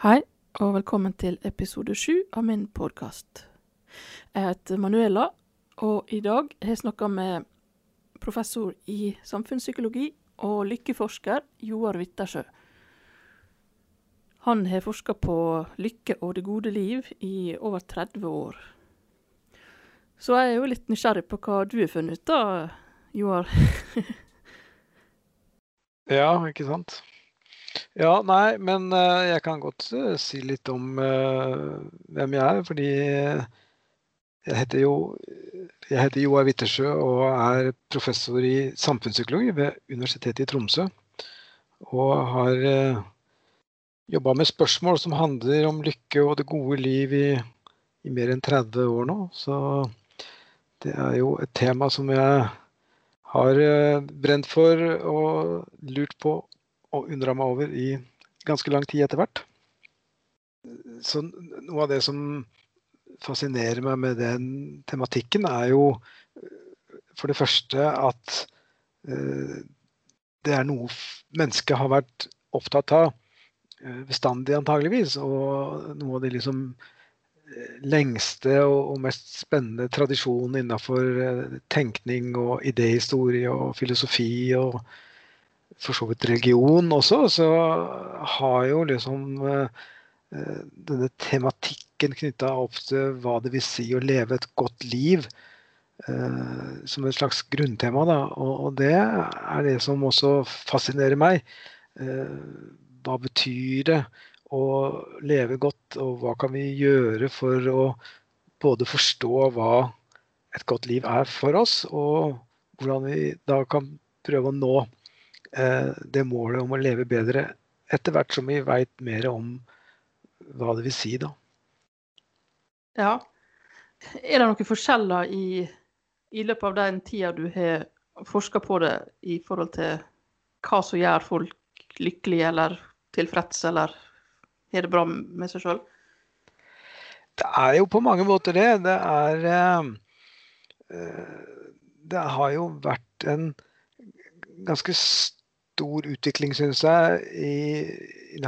Hei, og velkommen til episode sju av min podkast. Jeg heter Manuela, og i dag har jeg snakka med professor i samfunnspsykologi og lykkeforsker Joar Wittersjø. Han har forska på lykke og det gode liv i over 30 år. Så jeg er jo litt nysgjerrig på hva du har funnet ut da, Joar. Ja, ikke sant. Ja, nei, men eh, jeg kan godt eh, si litt om eh, hvem jeg er. Fordi jeg heter jo jeg heter Joar Wittersjø og er professor i samfunnspsykologi ved Universitetet i Tromsø. Og har jobba med spørsmål som handler om lykke og det gode liv i, i mer enn 30 år nå. Så det er jo et tema som jeg har brent for og lurt på og undra meg over i ganske lang tid etter hvert. Så noe av det som fascinerer meg med den tematikken, er jo for det første at uh, det er noe mennesket har vært opptatt av uh, bestandig, antageligvis. Og noe av de liksom lengste og, mest spennende tradisjonene innenfor tenkning og idéhistorie og filosofi og for så vidt religion også, så har jo liksom eh, denne tematikken knytta opp til hva det vil si å leve et godt liv, eh, som et slags grunntema. Da. Og, det er det som også fascinerer meg. Eh, hva betyr det å leve godt, og hva kan vi gjøre for å både forstå hva et godt liv er for oss, og hvordan vi da kan prøve å nå Eh, det målet om å leve bedre etter hvert som vi veit mer om hva det vil si, da. Ja. Er det noen forskjeller i, i løpet av den tida du har forska på det, i forhold til hva som gjør folk lykkelige eller tilfredse, eller har det bra med seg sjøl? Det er jo på mange måter det. Det er eh, eh, Det har jo vært en ganske stor utvikling, syns jeg, i,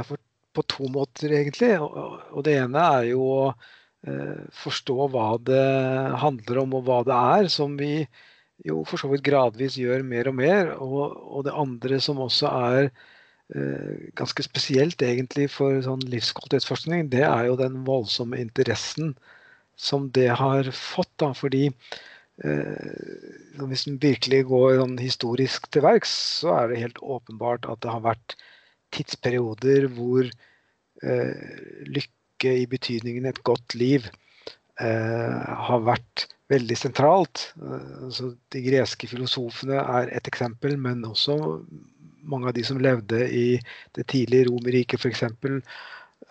på to måter, egentlig. Og, og det ene er jo å eh, forstå hva det handler om, og hva det er, som vi jo for så vidt gradvis gjør mer og mer. Og, og det andre som også er eh, ganske spesielt egentlig for sånn livskvalitetsforskning, det er jo den voldsomme interessen som det har fått. Da, fordi hvis en virkelig går sånn historisk til verks, så er det helt åpenbart at det har vært tidsperioder hvor eh, lykke i betydningen et godt liv eh, har vært veldig sentralt. Så de greske filosofene er et eksempel, men også mange av de som levde i det tidlige Romerriket f.eks.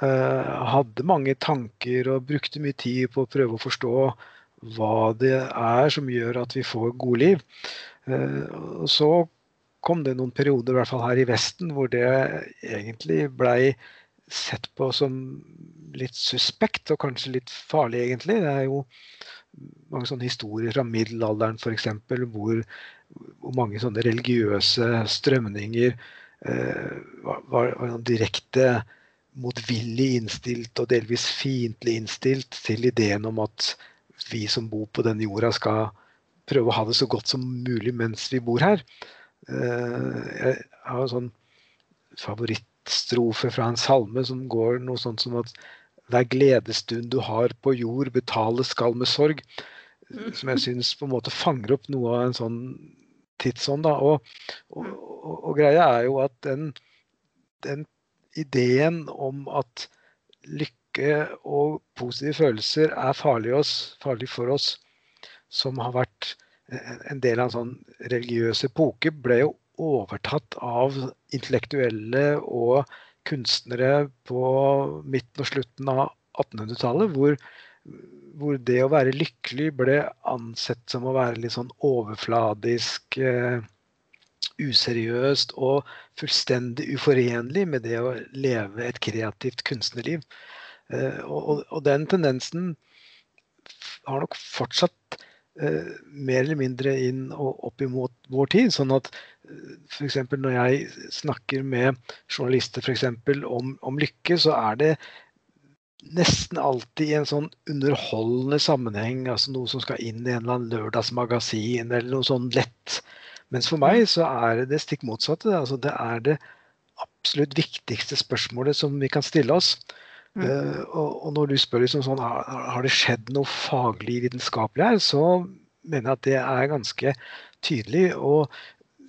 Hadde mange tanker og brukte mye tid på å prøve å forstå hva det er som gjør at vi får gode liv. Eh, så kom det noen perioder, i hvert fall her i Vesten, hvor det egentlig blei sett på som litt suspekt, og kanskje litt farlig, egentlig. Det er jo mange sånne historier fra middelalderen f.eks., hvor, hvor mange sånne religiøse strømninger eh, var, var, direkte motvillig innstilt og delvis fiendtlig innstilt til ideen om at vi som bor på denne jorda, skal prøve å ha det så godt som mulig mens vi bor her. Eh, jeg har en sånn favorittstrofe fra en salme som går noe sånt som at hver gledesstund du har på jord, betales skal med sorg. Som jeg syns på en måte fanger opp noe av en sånn tidsånd. Og, og, og, og, greia er jo at den, den ideen om at lykke lykke og positive følelser er farlig, oss, farlig, for oss, som har vært en del av en sånn religiøs epoke, ble jo overtatt av intellektuelle og kunstnere på midten og slutten av 1800-tallet, hvor, hvor, det å være lykkelig ble ansett som å være litt sånn overfladisk, eh, useriøst og fullstendig uforenlig med det å leve et kreativt kunstnerliv. Eh, og, og, den tendensen har nok fortsatt eh, mer eller mindre inn og opp imot vår tid. Sånn at eh, f.eks. når jeg snakker med journalister for eksempel, om, om lykke, så er det nesten alltid i en sånn underholdende sammenheng. altså Noe som skal inn i en eller annen lørdagsmagasin eller noe sånn lett. Mens for meg så er det det stikk motsatte. altså Det er det absolutt viktigste spørsmålet som vi kan stille oss. Uh, og, og, når du spør liksom sånn, har, har det skjedd noe faglig vitenskapelig her, så mener jeg at det er ganske tydelig. Og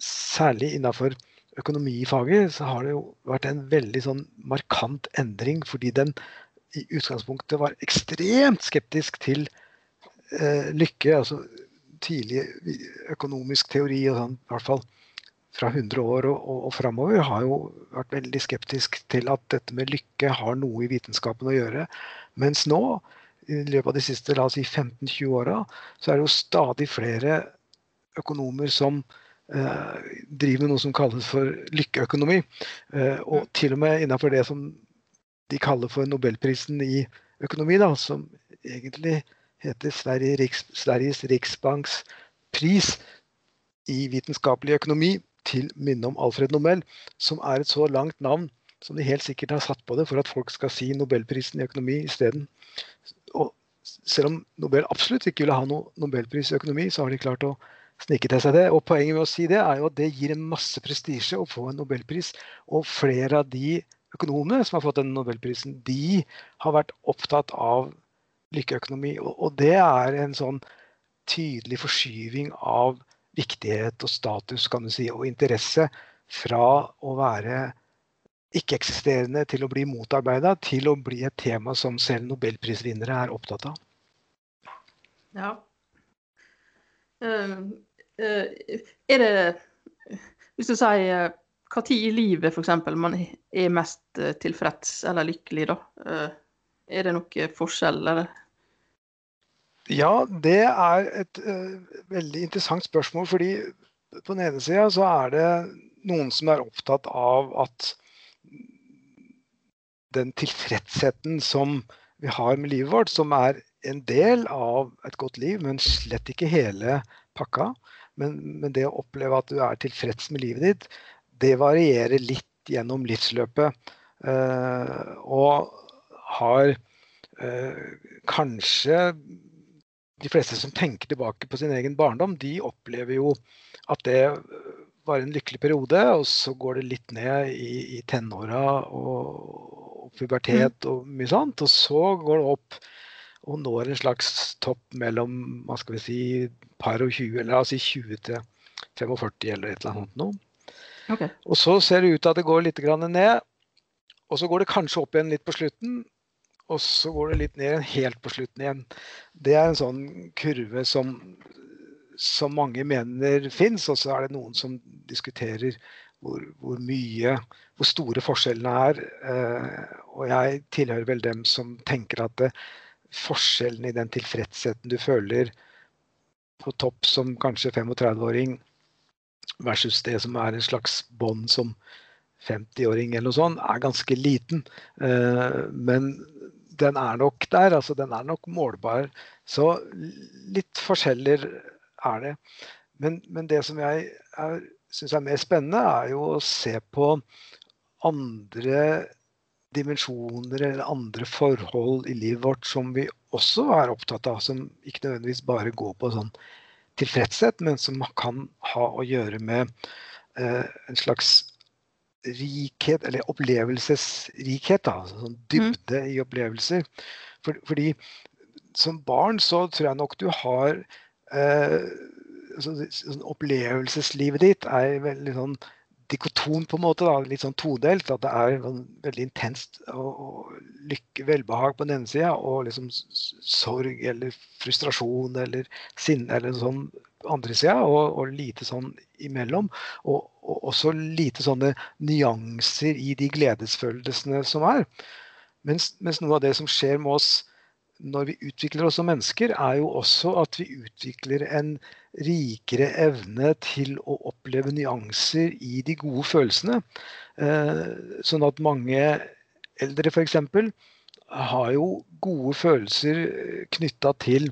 særlig innafor økonomifaget så har det jo vært en veldig sånn markant endring, fordi den i utgangspunktet var ekstremt skeptisk til uh, lykke. altså tidlig økonomisk teori og sånn, i hvert fall fra 100 år og, og, og framover, har jo vært veldig skeptisk til at dette med lykke har noe i vitenskapen å gjøre. Mens nå, i løpet av de siste la oss si 15-20 åra, så er det jo stadig flere økonomer som eh, driver med noe som kalles for lykkeøkonomi. Eh, og mm. til og med innenfor det som de kaller for nobelprisen i økonomi, da, som egentlig heter Sverige Riks, Sveriges Riksbanks pris i vitenskapelig økonomi, til minne om Alfred Nobel, som er et så langt navn som de helt sikkert har satt på det for at folk skal si Nobelprisen i økonomi isteden. Og selv om Nobel absolutt ikke ville ha noe nobelpris i økonomi, så har de klart å snike til seg det. Og poenget med å si det er jo at det gir en masse prestisje å få en nobelpris. Og flere av de økonomene som har fått den nobelprisen, de har vært opptatt av lykkeøkonomi. Og det er en sånn tydelig forskyving av viktighet og status kan du si, og interesse fra å være ikke-eksisterende til å bli motarbeida, til å bli et tema som selv nobelprisvinnere er opptatt av. Ja. Uh, uh, er det Hvis du sier når i livet f.eks. man er mest tilfreds eller lykkelig, da? Uh, er det noe forskjell, eller? Ja, det er et uh, veldig interessant spørsmål. fordi på den ene sida så er det noen som er opptatt av at den tilfredsheten som vi har med livet vårt, som er en del av et godt liv, men slett ikke hele pakka. Men, men det å oppleve at du er tilfreds med livet ditt, det varierer litt gjennom livsløpet. Uh, og har uh, kanskje de fleste som tenker tilbake på sin egen barndom, de opplever jo at det var en lykkelig periode, og så går det litt ned i, i tenåra og, og pubertet mm. og mye sånt. Og så går det opp og når en slags topp mellom hva skal vi si, par og 20, eller altså 20 til 45 eller et eller annet noe. Okay. Og så ser det ut til at det går litt ned. Og så går det kanskje opp igjen litt på slutten, og så går det litt ned helt på slutten igjen. Det er en sånn kurve som, som mange mener fins, og så er det noen som diskuterer hvor, hvor, mye, hvor store forskjellene er. Eh, og jeg tilhører vel dem som tenker at det, forskjellen i den tilfredsheten du føler på topp som kanskje 35-åring, versus det som er en slags bånd som 50-åring eller noe sånt, er ganske liten. Eh, men den er nok der. altså Den er nok målbar. Så litt forskjeller er det. Men, men det som jeg syns er mer spennende, er jo å se på andre dimensjoner eller andre forhold i livet vårt som vi også er opptatt av, som ikke nødvendigvis bare går på sånn tilfredshet, men som kan ha å gjøre med eh, en slags rikhet, eller opplevelsesrikhet. Da, altså sånn dybde mm. i opplevelser. For, fordi som barn så tror jeg nok du har eh, så, sånn Opplevelseslivet ditt er veldig sånn dikoton på en måte, da, litt sånn todelt. At det er sånn, veldig intenst og, og lykke, velbehag på den ene sida, og liksom sorg eller frustrasjon eller sinne eller sånn andre sida, og, og, lite sånn imellom. Og, og, også lite sånne nyanser i de gledesfølelsene som er. Mens, mens, noe av det som skjer med oss når vi utvikler oss som mennesker, er jo også at vi utvikler en rikere evne til å oppleve nyanser i de gode følelsene. Eh, sånn at mange eldre f.eks. har jo gode følelser knytta til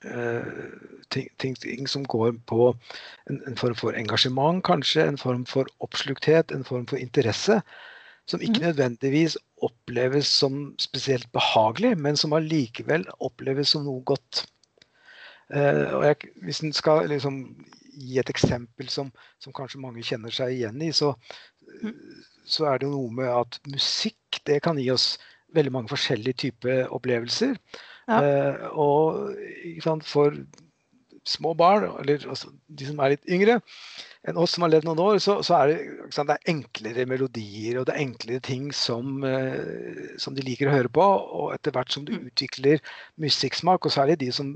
ting, ting, ting, som går på en, en, form for engasjement, kanskje. En form for oppslukthet, en form for interesse. Som ikke mm. nødvendigvis oppleves som spesielt behagelig, men som allikevel oppleves som noe godt. Uh, og jeg, hvis en skal liksom gi et eksempel som, som, kanskje mange kjenner seg igjen i, så, mm. så, er det jo noe med at musikk det kan gi oss veldig mange forskjellige typer opplevelser. Ja. Uh, og sant, for små barn, eller altså, de som er litt yngre enn oss som har levd noen år, så, så er det, sant, det er enklere melodier og det er enklere ting som, eh, som, de liker å høre på. Og etter hvert som du mm. utvikler musikksmak, og særlig de som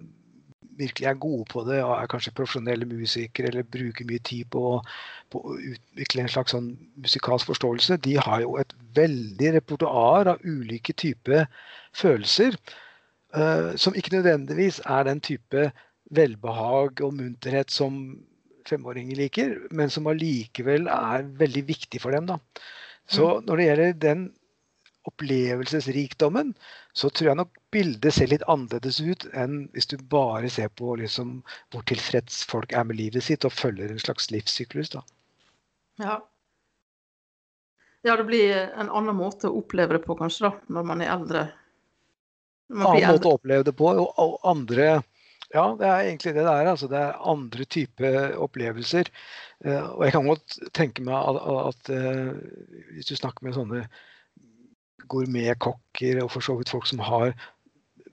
virkelig er gode på det og er kanskje profesjonelle musikere eller bruker mye tid på, på å utvikle en slags sånn musikalsk forståelse, de har jo et veldig repertoar av ulike typer følelser. Uh, som ikke nødvendigvis er den type velbehag og munterhet som femåringer liker, men som allikevel er veldig viktig for dem. Da. Så mm. når det gjelder den opplevelsesrikdommen, så tror jeg nok bildet ser litt annerledes ut enn hvis du bare ser på liksom, hvor tilfreds folk er med livet sitt og følger en slags livssyklus. Da. Ja. ja, det blir en annen måte å oppleve det på kanskje da, når man er eldre. Annen måte å oppleve det på, og andre ja, det er egentlig det det er. Altså, det er andre typer opplevelser. Uh, og jeg kan godt tenke meg at, at uh, hvis du snakker med sånne gourmetkokker og for så vidt folk som har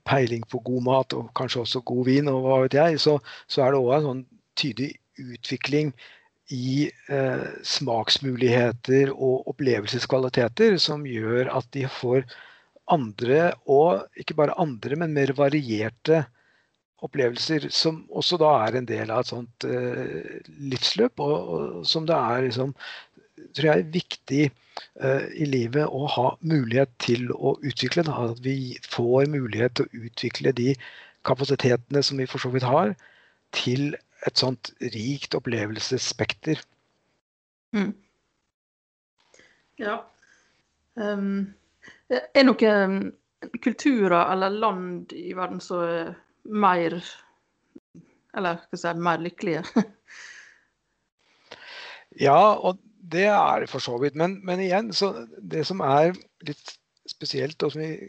peiling på god mat og kanskje også god vin, og hva vet jeg, så, så er det òg en sånn tydelig utvikling i eh, smaksmuligheter og opplevelseskvaliteter som gjør at de får andre, og ikke bare andre, men mer varierte opplevelser som også da er en del av et sånt eh, livsløp, og, og, som det er liksom, tror jeg er viktig eh, i livet å ha mulighet til å utvikle. Da, at vi får mulighet til å utvikle de kapasitetene som vi for så vidt har, til et sånt rikt opplevelsesspekter. Mm. Ja. Um, er noen kulturer eller land i verden som mer Eller hva skal jeg si, mer lykkelige. ja, og det er det for så vidt. Men, men, igjen, så det som er litt spesielt, og som vi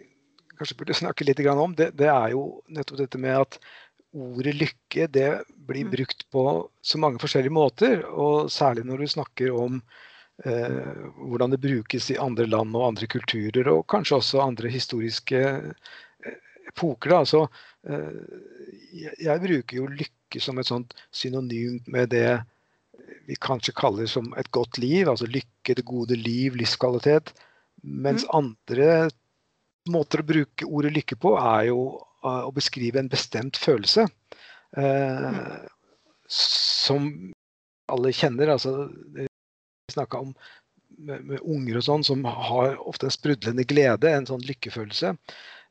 kanskje burde snakke litt om, det, det er jo nettopp dette med at ordet lykke det blir mm. brukt på så mange forskjellige måter. Og særlig når du snakker om eh, hvordan det brukes i andre land og andre kulturer, og kanskje også andre historiske epoker. Da. Så eh, jeg, bruker jo lykke som et sånt synonym med det vi kanskje kaller som et godt liv. Altså lykke, det gode liv, livskvalitet. Mens mm. andre måter å bruke ordet lykke på, er jo å beskrive en bestemt følelse. Eh, mm. Som alle kjenner. Altså, vi snakka om med, med, unger og sånn, som har ofte en sprudlende glede, en sånn lykkefølelse.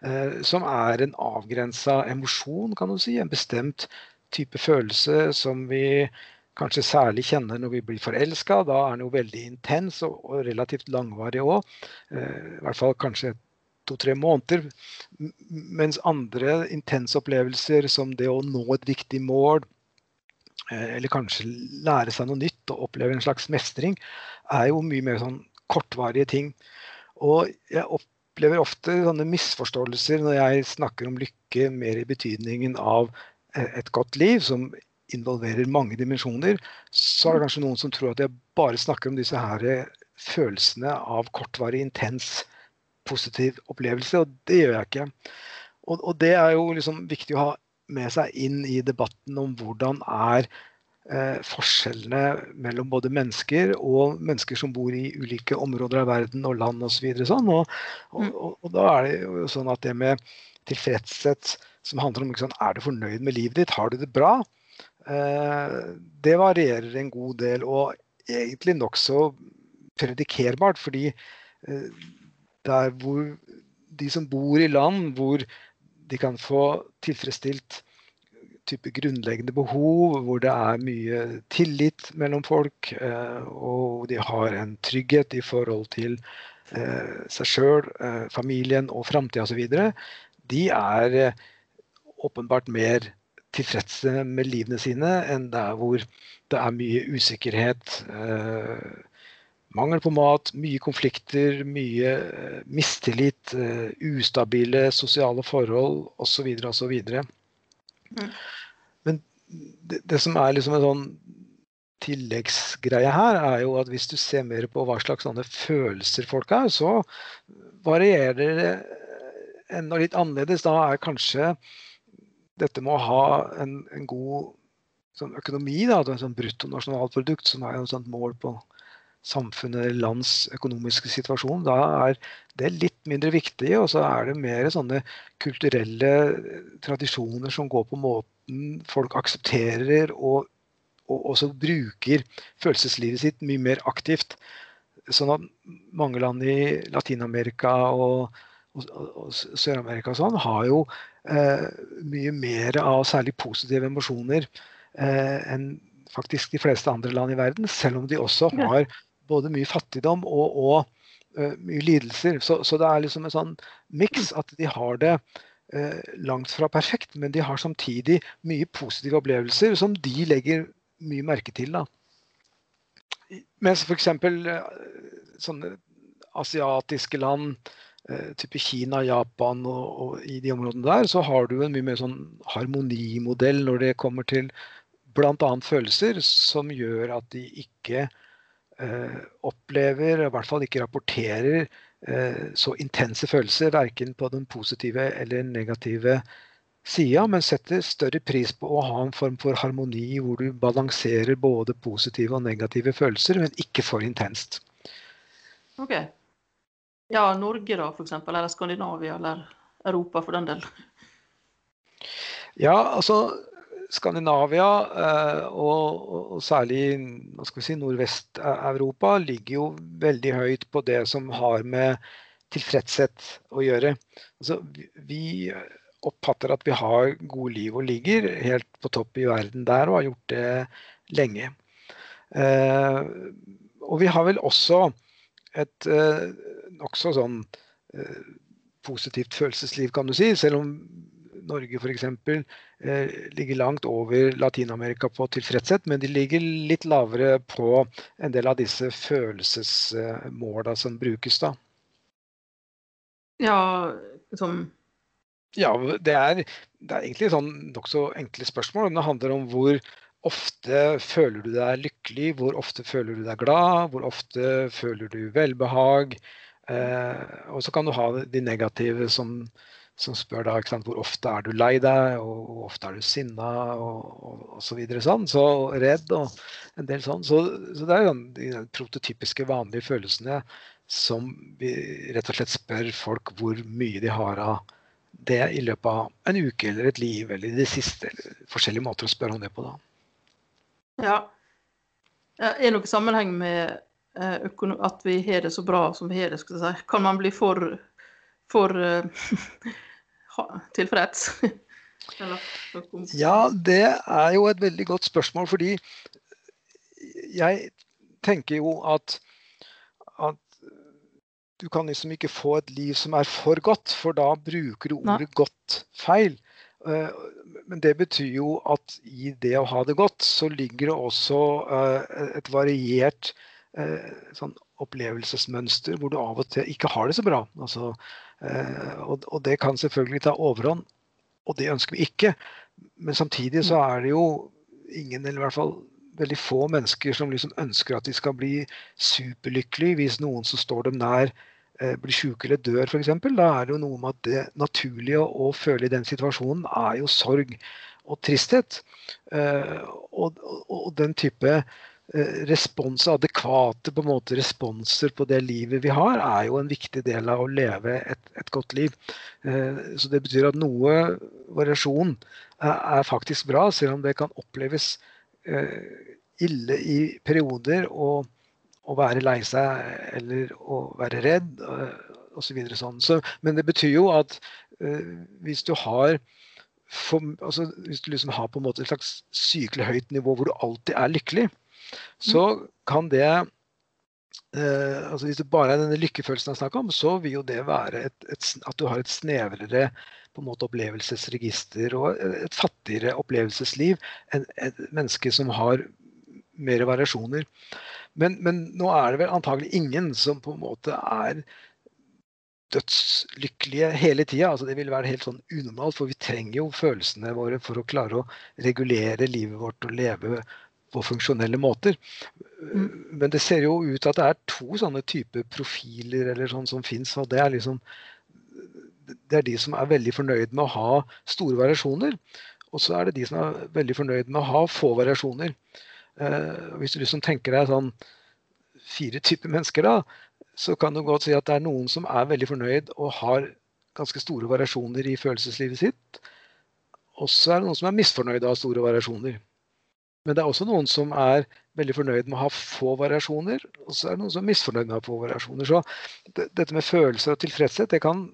Eh, som er en avgrensa emosjon, kan du si. En bestemt type følelse som vi kanskje særlig kjenner når vi blir forelska. Da er den jo veldig intens og, og relativt langvarig òg. Eh, I hvert fall kanskje to-tre måneder. Mens andre intense opplevelser, som det å nå et viktig mål, eller kanskje lære seg noe nytt og oppleve en slags mestring, er jo mye mer sånn kortvarige ting. Og jeg opplever ofte sånne misforståelser når jeg snakker om lykke mer i betydningen av eh, et godt liv, som involverer mange dimensjoner. Så er det kanskje noen som tror at jeg bare snakker om disse her eh, følelsene av kortvarig, intens, positiv opplevelse, og det gjør jeg ikke. Og, og det er jo liksom viktig å ha med seg inn i debatten om hvordan er eh, forskjellene mellom både mennesker og mennesker som bor i ulike områder av verden og land osv. Og, sånn. og, og, mm. og, og da er det jo sånn at det med tilfredshet som handler om sånn, er du fornøyd med livet ditt, har du det bra, eh, det varierer en god del. Og egentlig nokså predikerbart, fordi eh, der hvor de som bor i land hvor de kan få tilfredsstilt type grunnleggende behov, hvor det er mye tillit mellom folk, eh, og de har en trygghet i forhold til eh, seg sjøl, eh, familien og framtida osv., de er åpenbart mer tilfredse med livene sine enn der hvor det er mye usikkerhet, mangel på mat, mye konflikter, mye mistillit, ustabile sosiale forhold osv. osv. Mm. Men det, det, som er liksom en sånn tilleggsgreie her, er jo at hvis du ser mer på hva slags følelser folk har, så varierer det enda litt annerledes. Da er kanskje dette med å ha en, en god sånn økonomi, da, en sånn bruttonasjonalprodukt, som er et mål på samfunnet eller lands økonomiske situasjon, da er det litt mindre viktig. Og så er det mer sånne kulturelle tradisjoner som går på måten folk aksepterer og og også bruker følelseslivet sitt mye mer aktivt. Sånn at mange land i Latin-Amerika og, og, og Sør-Amerika sånn, har jo eh, mye mer av særlig positive emosjoner eh, enn faktisk de fleste andre land i verden. Selv om de også har både mye fattigdom og, og uh, mye lidelser. Så, så, det er liksom en sånn miks at de har det uh, langt fra perfekt, men de har samtidig mye positive opplevelser som de legger mye merke til. da. Mens f.eks. Uh, sånne asiatiske land, eh, type Kina, Japan og, og, i de områdene der, så har du en mye mer sånn harmonimodell når det kommer til bl.a. følelser, som gjør at de ikke eh, opplever, i hvert fall ikke rapporterer, eh, så intense følelser, verken på den positive eller negative sida, men setter større pris på å ha en form for harmoni hvor du balanserer både positive og negative følelser, men ikke for intenst. Ok. Ja, Norge da, f.eks., eller Skandinavia, eller Europa for den del? Ja, altså Skandinavia eh, og, særlig si, Nordvest-Europa ligger jo veldig høyt på det som har med tilfredshet å gjøre. Altså, vi oppfatter at vi har gode liv og ligger helt på topp i verden der og har gjort det lenge. Eh, og vi har vel også et eh, nokså sånn positivt følelsesliv, kan du si. Selv om Norge f.eks. Eh, ligger langt over Latin-Amerika på tilfredshet, men de ligger litt lavere på en del av disse følelsesmåla som brukes da. Ja, som ja, det er, det er egentlig sånn nokså enkle spørsmål. Det handler om hvor ofte føler du deg lykkelig, hvor ofte føler du deg glad, hvor ofte føler du velbehag. Eh, og så kan du ha de negative som, som spør da, sant, hvor ofte er du lei deg, og hvor ofte er du sinna, og, og, og, så videre sånn. Så redd og en del sånn. Så, så det er jo de prototypiske vanlige følelsene som vi rett og slett spør folk hvor mye de har av det i løpet av en uke eller et liv eller i det siste. Forskjellige måter å spørre om det på da. Ja. Er det noen sammenheng med eh, at vi har det så bra som vi har det? skal jeg si? Kan man bli for, for uh, tilfreds? ja, det er jo et veldig godt spørsmål, fordi jeg tenker jo at, at du kan liksom ikke få et liv som er for godt, for da bruker du ordet Nei. 'godt' feil. Eh, men det betyr jo at i det å ha det godt, så ligger det også eh, et variert eh, sånn opplevelsesmønster hvor du av og til ikke har det så bra. Altså, og det kan selvfølgelig ta overhånd, og det ønsker vi ikke. Men samtidig så er det jo ingen, eller i hvert fall veldig få mennesker som liksom ønsker at de skal bli superlykkelige hvis noen som står dem nær, Eh, blir syke eller dør f.eks., da er det jo noe med at det naturlige å føle i den situasjonen er jo sorg og tristhet. Og, og, og, den type eh, respons, adekvate på måte responser på det livet vi har, er jo en viktig del av å leve et, et godt liv. Så det betyr at noe variasjon er faktisk bra, selv om det kan oppleves ille i perioder. og å være lei seg eller å være redd osv. Så sånn. Så, men det betyr jo at hvis du har for, altså, hvis du liksom har på en måte et slags sykelig høyt nivå hvor du alltid er lykkelig, så mm. kan det eh, altså Hvis det bare er denne lykkefølelsen jeg snakker om, så vil jo det være et, et, at du har et snevrere på en måte opplevelsesregister og et fattigere opplevelsesliv enn et menneske som har mer variasjoner. Men, men nå er det vel antagelig ingen som på en måte er dødslykkelige hele tida. Altså det vil være helt sånn unormalt, for vi trenger jo følelsene våre for å klare å regulere livet vårt og leve på funksjonelle måter. Mm. Men det ser jo ut til at det er to sånne typer profiler eller sånn som fins. Og det er liksom det er de som er veldig fornøyd med å ha store variasjoner. Og så er det de som er veldig fornøyd med å ha få variasjoner. Eh, hvis du liksom tenker deg sånn fire typer mennesker, da, så kan du godt si at det er noen som er veldig fornøyd og har ganske store variasjoner i følelseslivet sitt. Og så er det noen som er misfornøyd av store variasjoner. Men det er også noen som er veldig fornøyd med å ha få variasjoner, og så er det noen som er misfornøyd med å ha få variasjoner. Så det, dette med følelser og tilfredshet, det kan,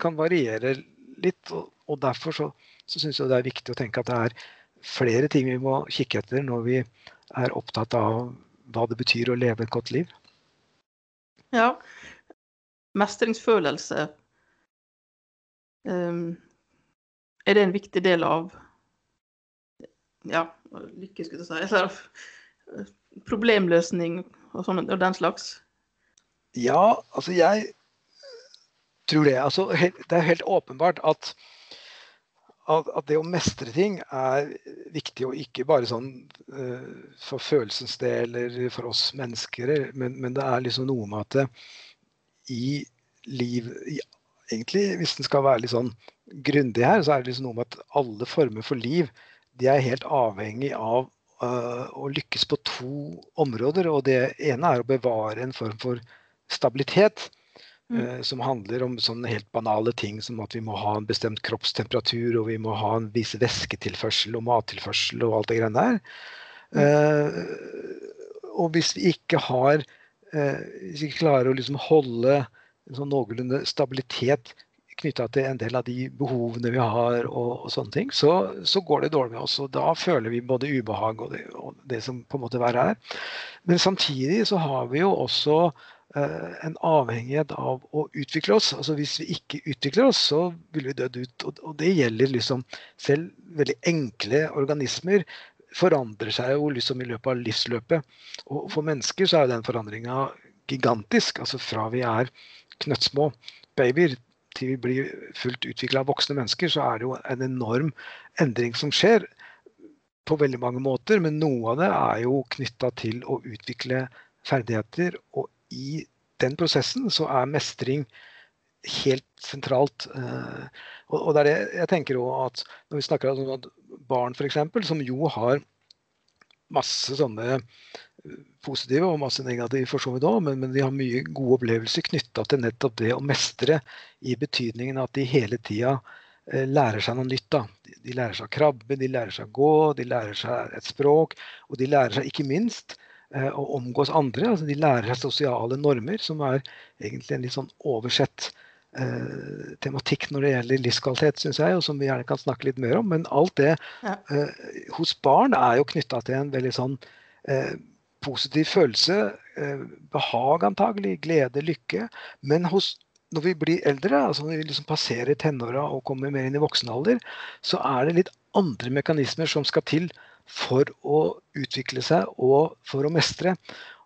kan variere litt. Og, og derfor så, så syns jeg det er viktig å tenke at det er flere ting vi må kikke etter når vi er opptatt av hva det betyr å leve et godt liv. Ja. Mestringsfølelse. Um, er det en viktig del av ja, lykke, skulle jeg si. Eh, problemløsning og, sånn, og den slags? Ja, altså jeg tror det. Altså, det er helt åpenbart at, at, det å mestre ting er viktig, og ikke bare sånn uh, for følelsens del eller for oss mennesker, men, men, det er liksom noe med at det, i liv i, Egentlig, hvis en skal være litt sånn grundig her, så er det liksom noe med at alle former for liv de er helt avhengig av uh, å lykkes på to områder. Og det ene er å bevare en form for stabilitet. Mm. Uh, som handler om sånne helt banale ting som at vi må ha en bestemt kroppstemperatur, og vi må ha en viss væsketilførsel og mattilførsel og alt det greiene der. Uh, og hvis vi ikke har Hvis vi ikke klarer å liksom holde en sånn noenlunde stabilitet knytta til en del av de behovene vi har, og, og sånne ting, så, så, går det dårlig med oss. og Da føler vi både ubehag og det, og det som på en måte verre er. Men samtidig så har vi jo også eh, en avhengighet av å utvikle oss. altså Hvis vi ikke utvikler oss, så vil vi døde ut. Og, og det gjelder liksom selv veldig enkle organismer forandrer seg jo liksom i løpet av livsløpet. Og for mennesker så er den forandringa gigantisk. Altså fra vi er knøttsmå babyer til vi blir fullt utvikla voksne mennesker, så er det jo en enorm endring som skjer på veldig mange måter. Men noe av det er jo knytta til å utvikle ferdigheter. Og i den prosessen så er mestring helt sentralt. Eh, og det er det jeg tenker òg at når vi snakker om barn f.eks., som jo har masse sånne positive og masse negative for så vidt òg, men, men, de har mye gode opplevelser knytta til nettopp det å mestre, i betydningen at de hele tida eh, lærer seg noe nytt. da. De, de, lærer seg å krabbe, de lærer seg å gå, de lærer seg et språk. Og de lærer seg ikke minst eh, å omgås andre. altså De lærer seg sosiale normer, som er egentlig en litt sånn oversett eh, tematikk når det gjelder livskvalitet, syns jeg, og som vi gjerne kan snakke litt mer om. Men alt det. Eh, hos barn er jo knytta til en veldig sånn positiv følelse, eh, behag antagelig, glede, lykke. Men hos, når vi blir eldre, altså når vi liksom passerer tenåra og kommer mer inn i voksen alder, så er det litt andre mekanismer som skal til for å utvikle seg og for å mestre.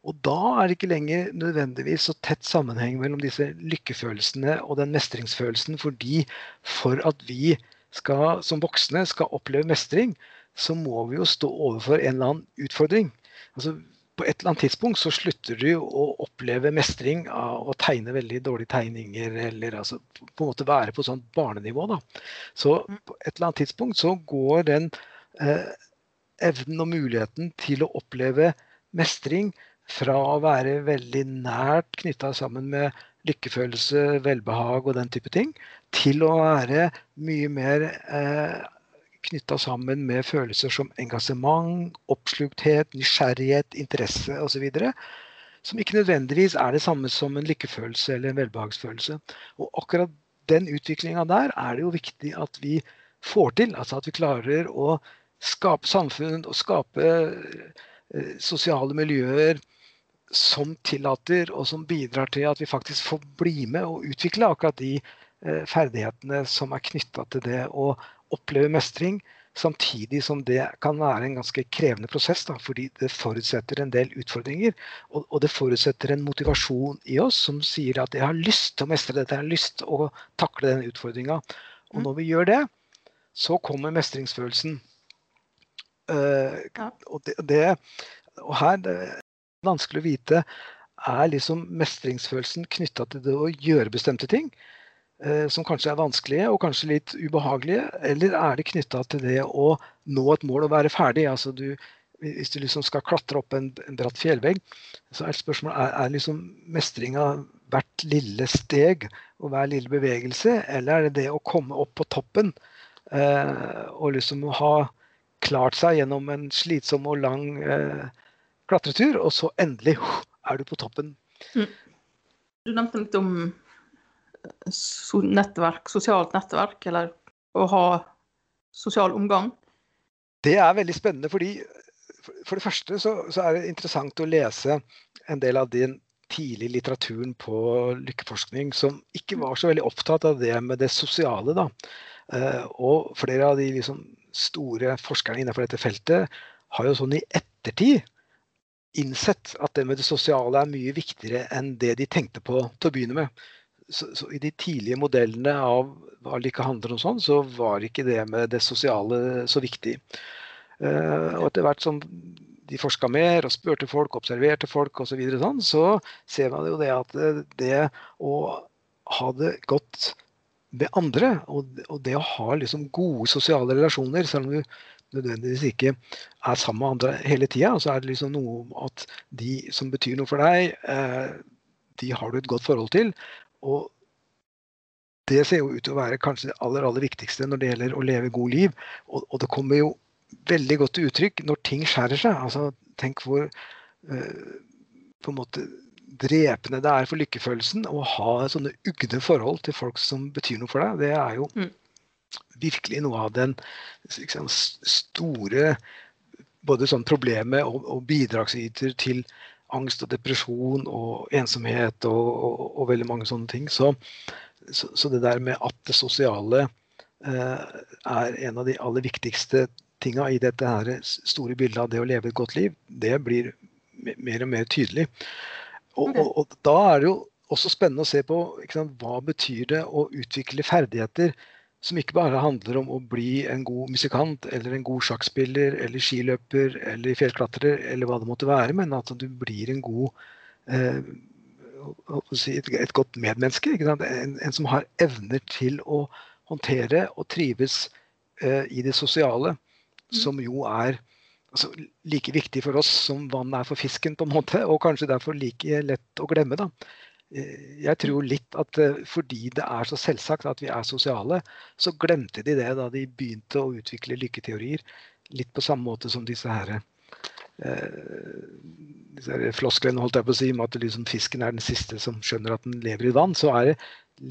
Og da er det ikke lenger nødvendigvis så tett sammenheng mellom disse lykkefølelsene og den mestringsfølelsen, fordi for at vi skal, som voksne skal oppleve mestring, så må vi jo stå overfor en eller annen utfordring. Altså, på et eller annet tidspunkt så slutter du å oppleve mestring av å tegne veldig dårlige tegninger, eller altså på en måte være på sånn barnenivå. da. Så mm. på et eller annet tidspunkt så går den eh, evnen og muligheten til å oppleve mestring fra å være veldig nært knytta sammen med lykkefølelse, velbehag og den type ting, til å være mye mer eh, knytta sammen med følelser som engasjement, oppslukthet, nysgjerrighet, interesse osv. Som ikke nødvendigvis er det samme som en lykkefølelse eller en velbehagsfølelse. Og akkurat den utviklinga der er det jo viktig at vi får til. Altså at vi klarer å skape samfunn og skape eh, sosiale miljøer som tillater og som bidrar til at vi faktisk får bli med og utvikle akkurat de eh, ferdighetene som er knytta til det å oppleve mestring. Samtidig som det kan være en ganske krevende prosess, da, fordi det forutsetter en del utfordringer. Og, og, det forutsetter en motivasjon i oss som sier at jeg har lyst til å mestre dette, jeg har lyst til å takle denne utfordringa. Og når vi gjør det, så kommer mestringsfølelsen. Uh, ja. og, det, det, og her det er vanskelig å vite er liksom mestringsfølelsen knytta til det å gjøre bestemte ting, som kanskje er vanskelige og kanskje litt ubehagelige, eller er det knytta til det å nå et mål og være ferdig? Altså du, hvis du liksom skal klatre opp en, en bratt fjellvegg, så er spørsmålet er, er liksom mestringa hvert lille steg og hver lille bevegelse, eller er det det å komme opp på toppen eh, og liksom ha klart seg gjennom en slitsom og lang eh, klatretur, og så endelig er du på toppen. Mm. Du nevnte litt om eh, nettverk, sosialt nettverk, eller å ha sosial omgang. Det er veldig spennende, fordi for det første så, så er det interessant å lese en del av den tidlige litteraturen på lykkeforskning som ikke var så veldig opptatt av det med det sosiale. da. Eh, og flere av de liksom store forskerne innenfor dette feltet har jo sånn i ettertid innsett at det med det sosiale er mye viktigere enn det de tenkte på til å begynne med. Så, så I de tidlige modellene av hva det ikke handler om sånn, så var ikke det med det sosiale så viktig. Uh, og etter hvert som de forska mer og spurte folk, observerte folk osv., så, videre, sånn, så ser man jo det at det å ha det godt med andre, og det å ha liksom gode sosiale relasjoner, selv om du nødvendigvis ikke er sammen med andre hele tida. Så er det liksom noe om at de som betyr noe for deg, eh, de har du et godt forhold til. Og det ser jo ut til å være kanskje det aller, aller viktigste når det gjelder å leve god liv. Og, og det kommer jo veldig godt til uttrykk når ting skjærer seg. Altså, tenk hvor eh, på en måte drepende det er for lykkefølelsen å ha sånne ugne forhold til folk som betyr noe for deg. Det er jo mm virkelig noe av den liksom, store både sånn problemet og, og, bidragsyter til angst og depresjon og ensomhet og, og, og veldig mange sånne ting. Så, så, så, det der med at det sosiale eh, er en av de aller viktigste tinga i dette her store bildet av det å leve et godt liv, det blir mer og mer tydelig. Og, og da er det jo også spennende å se på sant, hva betyr det å utvikle ferdigheter som ikke bare handler om å bli en god musikant eller en god sjakkspiller eller skiløper eller fjellklatrer eller hva det måtte være, men at du blir en god eh, et, godt medmenneske. En, en, som har evner til å håndtere og trives eh, i det sosiale, mm. som jo er altså, like viktig for oss som vann er for fisken, på en måte, og kanskje derfor like lett å glemme. da. Eh, jeg tror litt at eh, fordi det er så selvsagt at vi er sosiale, så glemte de det da de begynte å utvikle lykketeorier. Litt på samme måte som disse her, eh, disse flosklene holdt jeg på å si, om at liksom fisken er den siste som skjønner at den lever i vann. Så er det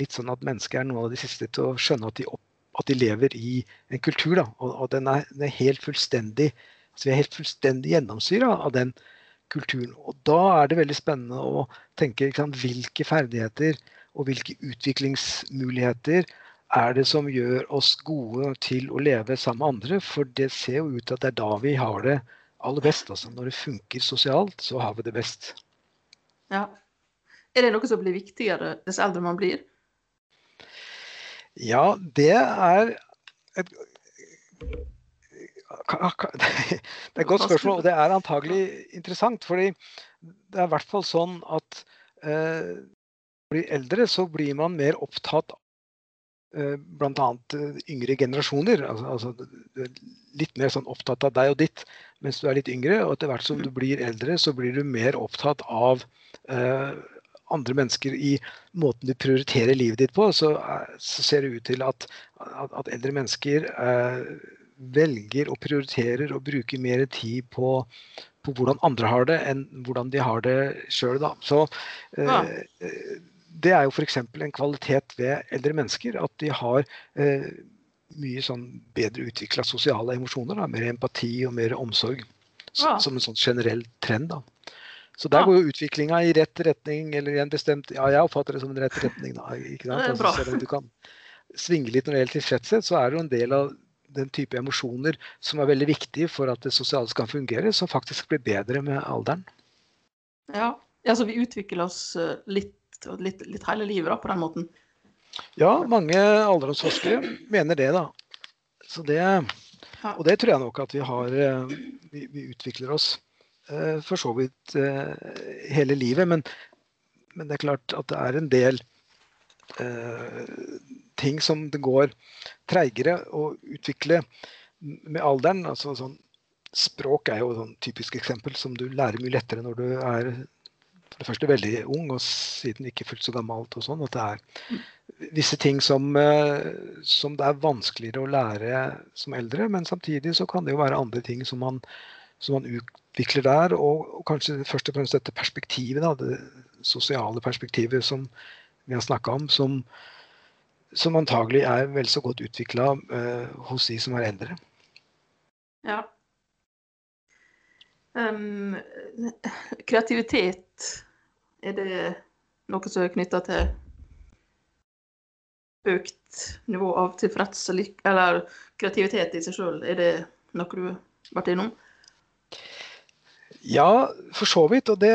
litt sånn at mennesket er noen av de siste til å skjønne at de, opp, at de lever i en kultur. Da, og, og den, er, den er helt fullstendig altså Vi er helt fullstendig gjennomsyra av den kulturen. Og da er det veldig spennende å tenke sant, hvilke ferdigheter og hvilke utviklingsmuligheter er det som gjør oss gode til å leve sammen med andre? For det ser jo ut til at det er da vi har det aller best. Altså. Når det funker sosialt, så har vi det best. Ja. Er det noe som blir viktigere dess eldre man blir? Ja, det er et det er et godt spørsmål, og det er antagelig interessant. fordi det er i hvert fall sånn at eh, blir eldre, så blir man mer opptatt av eh, bl.a. Eh, yngre generasjoner. Altså, altså, litt mer sånn opptatt av deg og ditt mens du er litt yngre. Og etter hvert som du mm. blir eldre, så blir du mer opptatt av eh, andre mennesker i måten du prioriterer livet ditt på. Så, eh, så ser det ut til at, at, at eldre mennesker eh, velger og prioriterer å bruke mer tid på, på, hvordan andre har det, enn hvordan de har det sjøl. Så ja. eh, det er jo f.eks. en kvalitet ved eldre mennesker at de har eh, mye sånn bedre utvikla sosiale emosjoner. Da, mer empati og mer omsorg. Ja. Som en sånn generell trend. da. Så der går jo utviklinga i rett retning, eller i en bestemt Ja, jeg oppfatter det som en rett retning, da. Ikke sant? Altså, selv om du kan svinge litt når det gjelder tilfredshet, så er det jo en del av den type emosjoner som er veldig viktige for at det sosiale skal fungere, som faktisk blir bedre med alderen. Ja. altså vi utvikler oss eh, litt, litt, litt hele livet da, på den måten. Ja, mange alderdomsforskere mener det, da. Så det, og det tror jeg nok at vi har eh, Vi, vi utvikler oss eh, for så vidt hele livet. Men, men det er klart at det er en del ting som det går treigere å utvikle med alderen. altså sånn Språk er jo et sånn typisk eksempel som du lærer mye lettere når du er for det første veldig ung, og siden ikke fullt så gammelt og sånn. At det er visse ting som, eh, som det er vanskeligere å lære som eldre, men samtidig så kan det jo være andre ting som man, som man utvikler der. Og, og kanskje først og fremst dette perspektivet, da, det sosiale perspektivet som vi har snakka om, som, som antagelig er vel så godt utvikla eh, hos de som er eldre. Ja. Um, kreativitet, er det noe som er knytta til økt nivå av tilfreds eller kreativitet i seg sjøl? Er det noe du har vært innom? Ja, for så vidt. Og det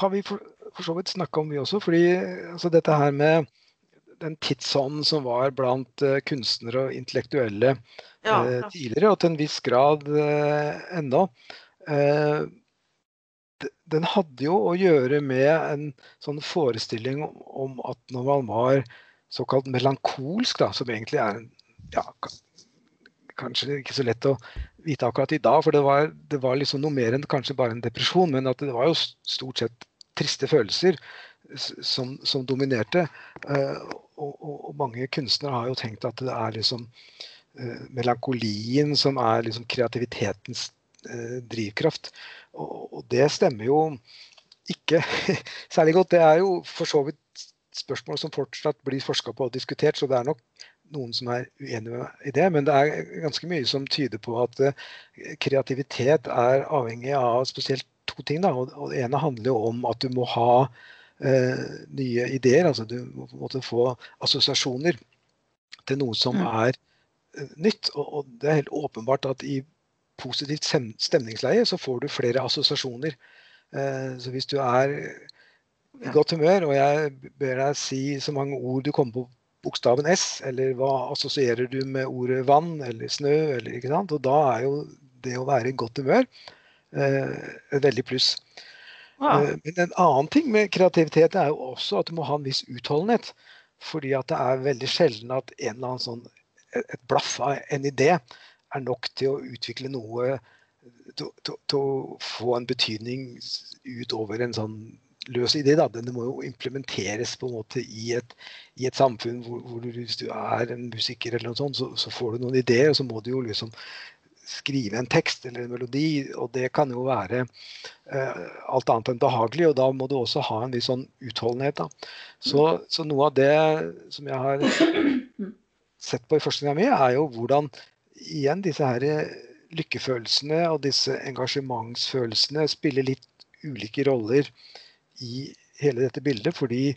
har vi for, for så vidt snakka om, vi også. fordi altså, dette her med den tidsånden som var blant eh, kunstnere og intellektuelle Ja, eh, ja. tidligere, og til en viss grad eh, ennå. Den hadde jo å gjøre med en sånn forestilling om, om at når man var såkalt melankolsk, da, som egentlig er en ja, kanskje ikke så lett å vite akkurat i dag, for det var, det var liksom noe mer enn kanskje bare en depresjon, men at det var jo stort sett triste følelser som, som dominerte. Og, og mange kunstnere har jo tenkt at det er liksom uh, melankolien som er liksom kreativitetens uh, drivkraft. Og, og det stemmer jo ikke særlig godt. Det er jo for så vidt spørsmål som fortsatt blir forska på og diskutert, så det er nok noen som er uenige i det. Men det er ganske mye som tyder på at uh, kreativitet er avhengig av spesielt to ting. Da. Og, og det ene handler jo om at du må ha eh, nye ideer. altså Du må på en måte få assosiasjoner til noe som Mm. er eh, nytt. Og, og det er helt åpenbart at i positivt stemningsleie så får du flere assosiasjoner. Eh, så hvis du er i godt humør, og jeg ber deg si så mange ord du kommer på bokstaven S, eller hva assosierer du med ordet vann eller snø, eller ikke sant? Og da er jo det å være i godt humør eh, et veldig pluss. Eh, Men en annen ting med kreativitet er jo også at du må ha en viss utholdenhet. Fordi at det er veldig sjelden at en eller annen sånn, et blaff av en idé er nok til å utvikle noe til å få en betydning utover en sånn løs idé. Da. Den må jo implementeres på en måte i et, i et samfunn hvor, hvor du, hvis du er en musiker eller noe sånt, så, så får du noen ideer, og så må du jo liksom skrive en tekst eller en melodi, og det kan jo være eh, alt annet enn behagelig, og da må du også ha en viss sånn utholdenhet. Da. Så, så noe av det som jeg har sett på i forskninga mi, er jo hvordan igjen disse her eh, lykkefølelsene og disse engasjementsfølelsene spiller litt ulike roller i hele dette bildet, fordi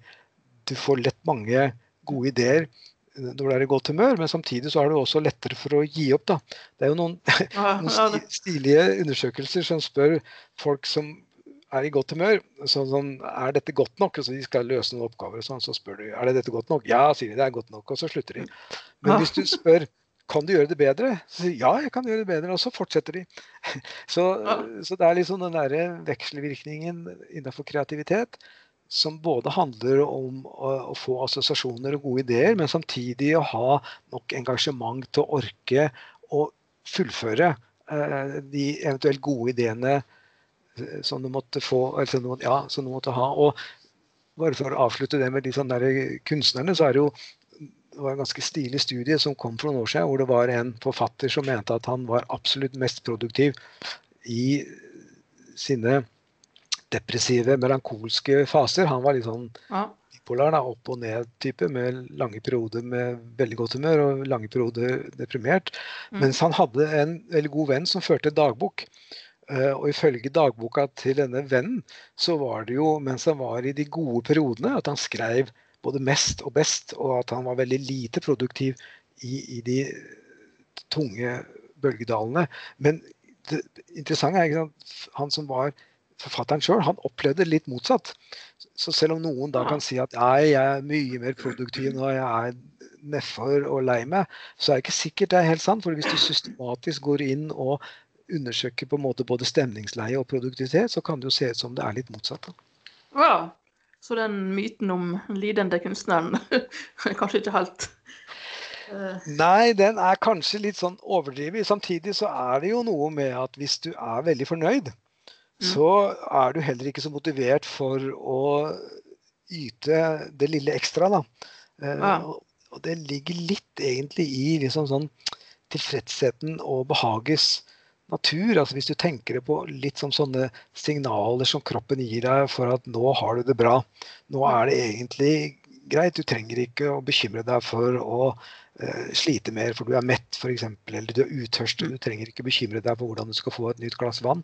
du får lett mange gode ideer når du er i godt humør, men samtidig så er det også lettere for å gi opp. da. Det er jo noen noen stilige undersøkelser som spør folk som er i godt humør sånn, sånn, er dette godt nok. Altså, de skal løse noen oppgaver, og sånn, så spør du er det dette godt nok. Ja, sier de, det er godt nok, og så slutter de. Men hvis du spør kan du gjøre det bedre, så sier de ja, jeg kan gjøre det bedre, og så fortsetter de. Så, så det er liksom den derre vekselvirkningen innenfor kreativitet som både handler om å, få assosiasjoner og gode ideer, men samtidig å ha nok engasjement til å orke å fullføre eh, de eventuelt gode ideene eh, som du måtte få, eller som du, måtte- ja, som du måtte ha. Og bare for å avslutte det med de sånne der kunstnerne, så er det jo det var en ganske stilig studie som kom for noen år siden, hvor det var en forfatter som mente at han var absolutt mest produktiv i sine depressive, melankolske faser. Han var litt sånn ja. bipolar, da, opp og ned-type, med lange perioder med veldig godt humør og lange perioder deprimert. Mm. Mens han hadde en veldig god venn som førte dagbok. Uh, og ifølge dagboka til denne vennen, så var det jo mens han var i de gode periodene, at han skrev både mest og best, og at han var veldig lite produktiv i, i de tunge bølgedalene. Men det interessante er at han som var forfatteren sjøl, han opplevde litt motsatt. Så selv om noen da kan si at jeg er mye mer produktiv når jeg er nedfor og lei meg, så er det ikke sikkert det er helt sant. For hvis du systematisk går inn og undersøker på en måte både stemningsleie og produktivitet, så kan det jo se ut som det er litt motsatt. Ja, så den myten om lidende kunstneren er kanskje ikke helt uh... Nei, den er kanskje litt sånn overdrevet. Samtidig så er det jo noe med at hvis du er veldig fornøyd. Så er du heller ikke så motivert for å yte det lille ekstra, da. Uh, ja. Og det ligger litt egentlig i liksom sånn tilfredsheten og behages natur. altså Hvis du tenker på litt som sånne signaler som kroppen gir deg for at nå har du det bra. Nå er det egentlig greit. Du trenger ikke å bekymre deg for å slite mer for du er mett f.eks. Eller du er utørstet. Du trenger ikke bekymre deg for hvordan du skal få et nytt glass vann.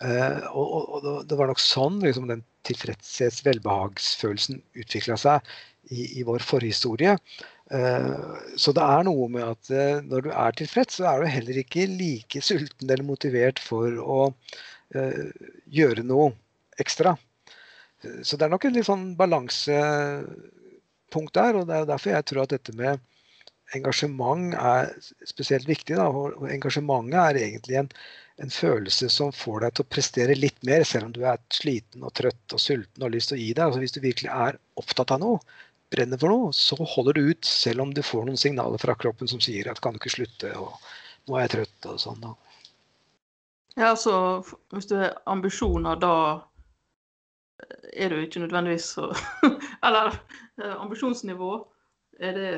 Uh, og, og, Det var nok sånn liksom, den tilfredshets-, velbehagsfølelsen utvikla seg i, i vår forhistorie. Eh, så det er noe med at eh, når du er tilfreds, så er du heller ikke like sulten eller motivert for å eh, gjøre noe ekstra. Så det er nok en litt sånn balansepunkt der, og det er derfor jeg tror at dette med engasjement er spesielt viktig. Da. Og engasjementet er egentlig en, en, følelse som får deg til å prestere litt mer, selv om du er sliten og trøtt og sulten og har lyst til å gi deg. Altså, hvis du virkelig er opptatt av noe, brenner for noe, så holder du ut selv om du får noen signaler fra kroppen som sier at kan du ikke slutte, og nå er jeg trøtt og sånn. da. Ja, altså hvis du har ambisjoner, da er du ikke nødvendigvis så Eller eh, ambisjonsnivå, er det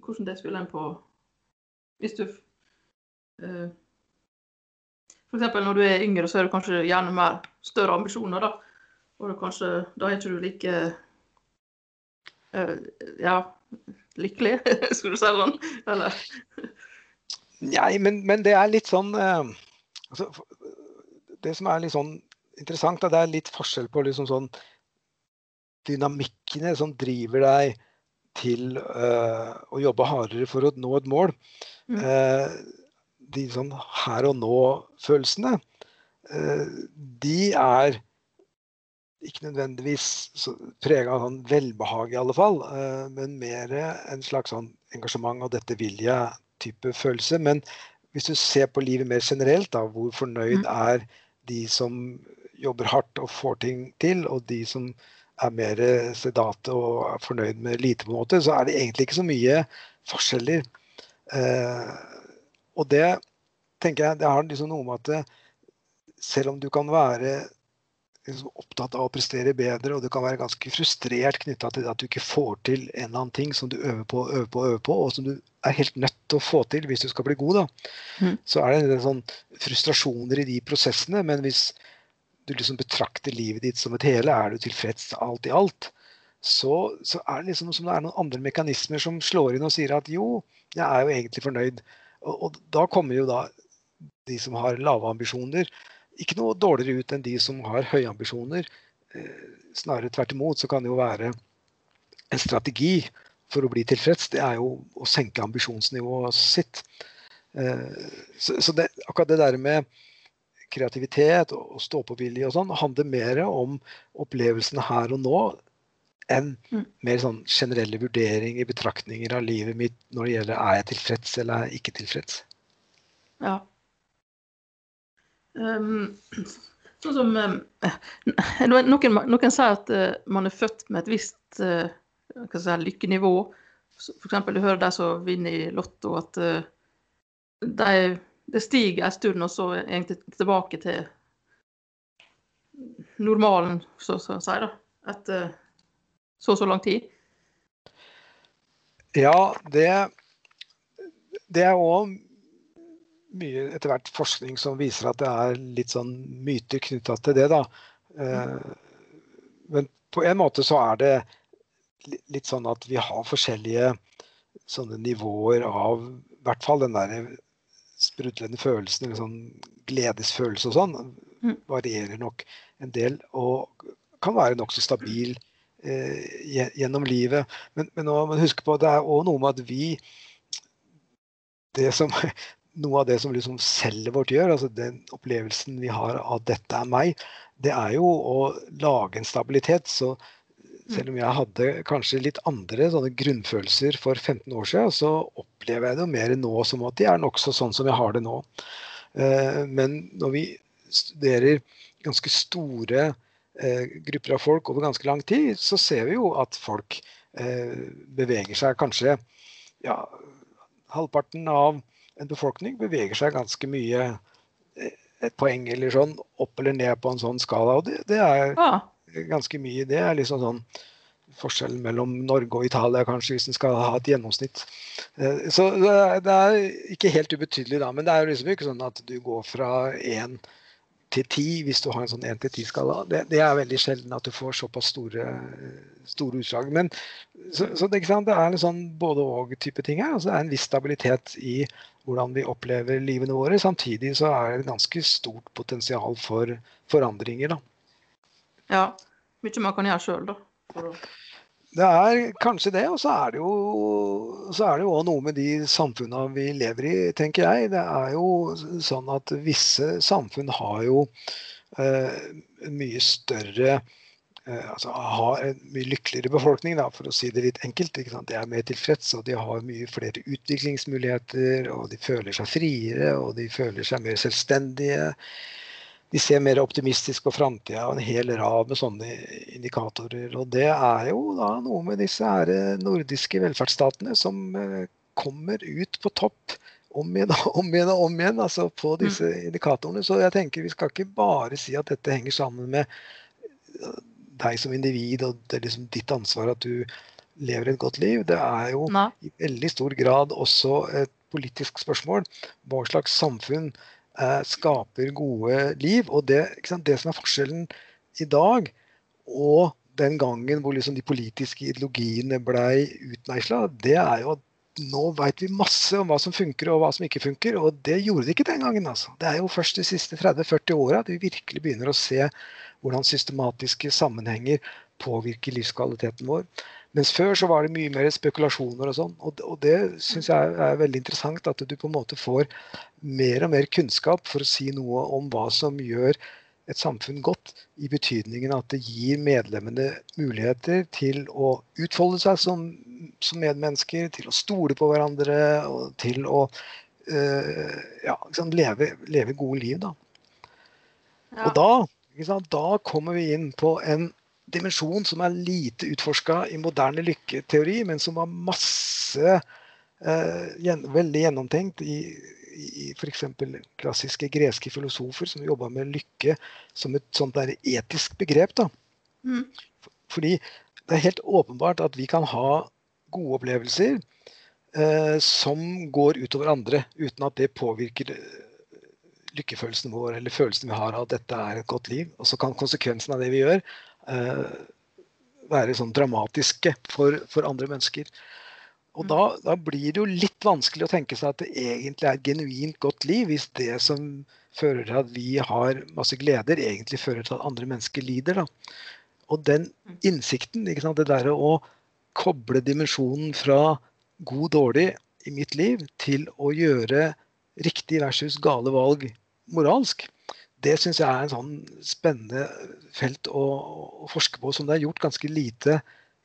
Hvordan det spiller en på Hvis du uh, F.eks. når du er yngre, så er du kanskje gjerne mer større ambisjoner, da. Og kanskje, da er ikke du like uh, ja, lykkelig, skulle du si sånn? Eller? Nei, men, men, det er litt sånn uh, altså, Det som er litt sånn interessant, da, det er litt forskjell på liksom sånn dynamikkene som driver deg til uh, å jobbe hardere for å nå et mål. Mm. de sånn her og nå-følelsene, de er ikke nødvendigvis prega av sånn velbehag, i alle fall, men mer en slags sånn engasjement og 'dette vil jeg'-type følelse. Men hvis du ser på livet mer generelt, da, hvor fornøyd mm. er de som jobber hardt og får ting til, og de som er mer sedate og er fornøyd med lite, på en måte, så er det egentlig ikke så mye forskjeller. Eh, og det tenker jeg det har liksom noe med at selv om du kan være liksom opptatt av å prestere bedre, og du kan være ganske frustrert knytta til at du ikke får til en eller annen ting som du øver på, øver på, øver på, og som du er helt nødt til å få til hvis du skal bli god. da. Mm. Så er det en sånn frustrasjoner i de prosessene, men hvis du liksom betrakter livet ditt som et hele, er du tilfreds alt i alt, så, så er det liksom som det er noen andre mekanismer som slår inn og sier at jo, jeg er jo egentlig fornøyd. Og, og da kommer jo da de som har lave ambisjoner, ikke noe dårligere ut enn de som har høye ambisjoner. Eh, snarere tvert imot så kan det jo være en strategi for å bli tilfreds. Det er jo å senke ambisjonsnivået sitt. Eh, så det, akkurat det der med kreativitet og stå-på-vilje og sånn handler mer om opplevelsene her og nå enn mm. mer sånn generelle vurderinger, betraktninger av livet mitt når det gjelder er jeg tilfreds eller er jeg ikke tilfreds. Ja. Um, sånn som um, noen, noen, sier at uh, man er født med et visst uh, si, lykkenivå. F.eks. du hører de som vinner i Lotto, at uh, de, det stiger en stund, og så egentlig tilbake til normalen, så å si, da. Etter så og så lang tid. Ja, det, det er òg mye etter hvert forskning som viser at det er litt sånn myter knytta til det. da. Eh, men på en måte så er det litt sånn at vi har forskjellige sånne nivåer av i hvert fall den derre sprudlende følelsen, eller sånn gledesfølelse og sånn, Mm. varierer nok en del og kan være nokså stabil eh, gjennom livet. Men, men man huske på at det er òg noe med at vi det som, Noe av det som liksom cellet vårt gjør, altså den opplevelsen vi har av 'dette er meg', det er jo å lage en stabilitet. Så selv om jeg hadde kanskje litt andre sånne grunnfølelser for 15 år siden, så opplever jeg det jo mer nå som at de er nokså sånn som jeg har det nå. Eh, Men når vi studerer ganske store eh, grupper av folk over ganske lang tid, så ser vi jo at folk eh, beveger seg kanskje ja, halvparten av en befolkning beveger seg ganske mye et poeng eller sånn opp eller ned på en sånn skala. Og det, det er Ah, ganske mye. Det er liksom sånn forskjellen mellom Norge og Italia, kanskje, hvis en skal ha et gjennomsnitt. Eh, Så det er, ikke helt ubetydelig, da. Men det er jo liksom ikke sånn at du går fra én til ti hvis du har en sånn én til ti-skala. Det, er veldig sjelden at du får såpass store, store utslag. Men så, så det, det er en sånn både-og-type ting her. Altså, det er en viss stabilitet i hvordan vi opplever livene våre. Samtidig så er det et ganske stort potensial for forandringer. da. Ja. Mye man kan gjøre sjøl, da. Det er kanskje det, og så er det jo så noe med de samfunna vi lever i, tenker jeg. Det er jo sånn at visse samfunn har jo eh, mye større eh, altså har en mye lykkeligere befolkning, da, for å si det litt enkelt. De er mer tilfreds, og de har mye flere utviklingsmuligheter, og de føler seg friere, og de føler seg mer selvstendige. De ser mer optimistisk på framtida og en hel rad med sånne indikatorer. Og det er jo da noe med disse her eh, nordiske velferdsstatene som eh, kommer ut på topp om igjen og om igjen og om igjen altså på disse indikatorene. Så jeg tenker vi skal ikke bare si at dette henger sammen med eh, deg som individ, og det er liksom ditt ansvar at du lever et godt liv. Det er jo i veldig stor grad også et politisk spørsmål. Hva slags samfunn skaper gode liv? Og det, det som er forskjellen i dag og den gangen hvor liksom de politiske ideologiene blei utmeisla, det er jo at nå veit vi masse om hva som funker og hva som ikke funker, og det gjorde de ikke den gangen. altså. Det er jo først de siste 30-40 åra at vi virkelig begynner å se hvordan systematiske sammenhenger påvirker livskvaliteten vår. Mens før så var det mye mer spekulasjoner og sånn. Og, og det syns jeg er veldig interessant, at du på en måte får mer og mer kunnskap for å si noe om hva som gjør et samfunn godt, i betydningen at det gir medlemmene muligheter til å utfolde seg som, som medmennesker, til å stole på hverandre og til å øh, ja, liksom leve, leve gode liv. Da. Ja. Og da, sant, da kommer vi inn på en dimensjon som er lite utforska i moderne lykketeori, men som var masse eh, veldig gjennomtenkt i, i f.eks. klassiske greske filosofer som jobba med lykke som et sånt der etisk begrep. da. Mm. Fordi det er helt åpenbart at vi kan ha gode opplevelser eh, som går utover andre, uten at det påvirker eh, lykkefølelsen vår eller følelsen vi har av at dette er et godt liv. Og så kan konsekvensen av det vi gjør, være sånn dramatiske for, for andre mennesker. Og da, da blir det jo litt vanskelig å tenke seg at det egentlig er et genuint godt liv, hvis det som fører til at vi har masse gleder, egentlig fører til at andre mennesker lider. Da. Og den innsikten, sant, det derre å koble dimensjonen fra god-dårlig i mitt liv til å gjøre riktig versus gale valg moralsk, det syns jeg er en sånn spennende felt å, å forske på, som det er gjort ganske lite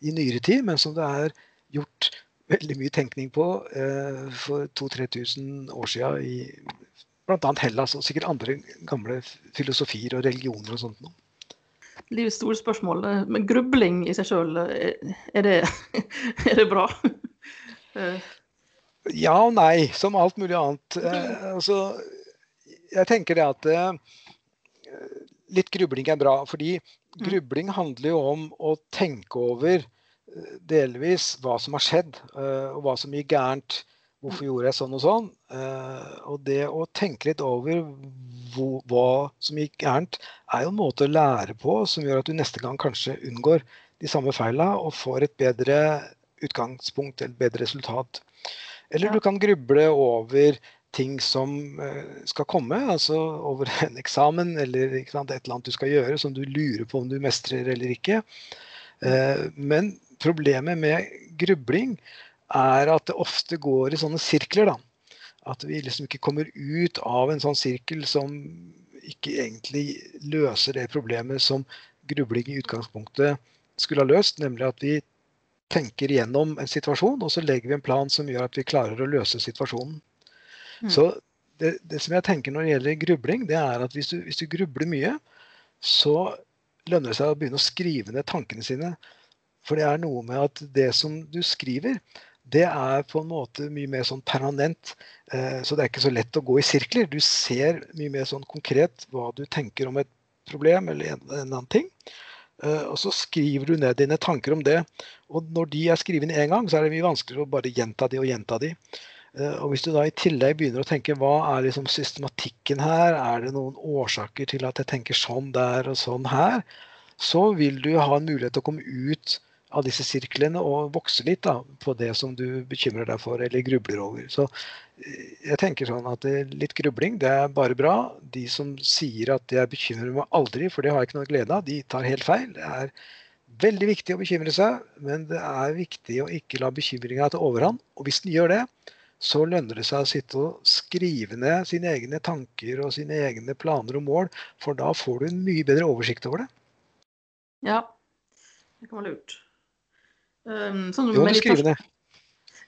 i nyere tid, men som det er gjort veldig mye tenkning på eh, for 2000-3000 år siden i bl.a. Hellas og sikkert andre gamle filosofier og religioner og sånt. noe. Livets store spørsmål. eh, Men grubling i seg sjøl, er, det- er det bra? Eh, Ja og nei, som alt mulig annet. Eh, altså, jeg tenker det at eh, litt grubling er bra. Fordi grubling handler jo om å tenke over eh, delvis hva som har skjedd, eh, og hva som gikk gærent. Hvorfor gjorde jeg sånn og sånn? Eh, og det å tenke litt over hvor, hva som gikk gærent, er jo en måte å lære på som gjør at du neste gang kanskje unngår de samme feila og får et bedre utgangspunkt, et bedre resultat. Eller du kan gruble over ting som skal komme, altså over en eksamen eller sant, et eller annet du skal gjøre som du lurer på om du mestrer eller ikke. Men problemet med grubling er at det ofte går i sånne sirkler. da. At vi liksom ikke kommer ut av en sånn sirkel som ikke egentlig løser det problemet som grubling i utgangspunktet skulle ha løst, nemlig at vi tenker gjennom en situasjon, og så legger vi en plan som gjør at vi klarer å løse situasjonen. Mm. Så det, det, som jeg tenker når det gjelder grubling, det er at hvis du, hvis du grubler mye, så lønner det seg å begynne å skrive ned tankene sine. For det er noe med at det som du skriver, det er på en måte mye mer sånn permanent. Eh, så det er ikke så lett å gå i sirkler. Du ser mye mer sånn konkret hva du tenker om et problem eller en, en annen ting. Eh, og så skriver du ned dine tanker om det. Og når de er skrevet én gang, så er det mye vanskeligere å bare gjenta de og gjenta de. Eh, og hvis du da i tillegg begynner å tenke hva er liksom systematikken her, er det noen årsaker til at jeg tenker sånn der og sånn her, så vil du ha en mulighet til å komme ut av disse sirklene og vokse litt da, på det som du bekymrer deg for eller grubler over. Så eh, jeg tenker sånn at litt grubling det er bare bra. De som sier at jeg bekymrer meg aldri, for det har jeg ikke noe glede av, de tar helt feil. Det er veldig viktig å bekymre seg, men det er viktig å ikke la bekymringa ta overhånd. Og hvis den gjør det, så lønner det seg å sitte og skrive ned sine egne tanker og sine egne planer og mål, for da får du en mye bedre oversikt over det. Ja, det kan være lurt. Um, sånn jo, må skrive ned.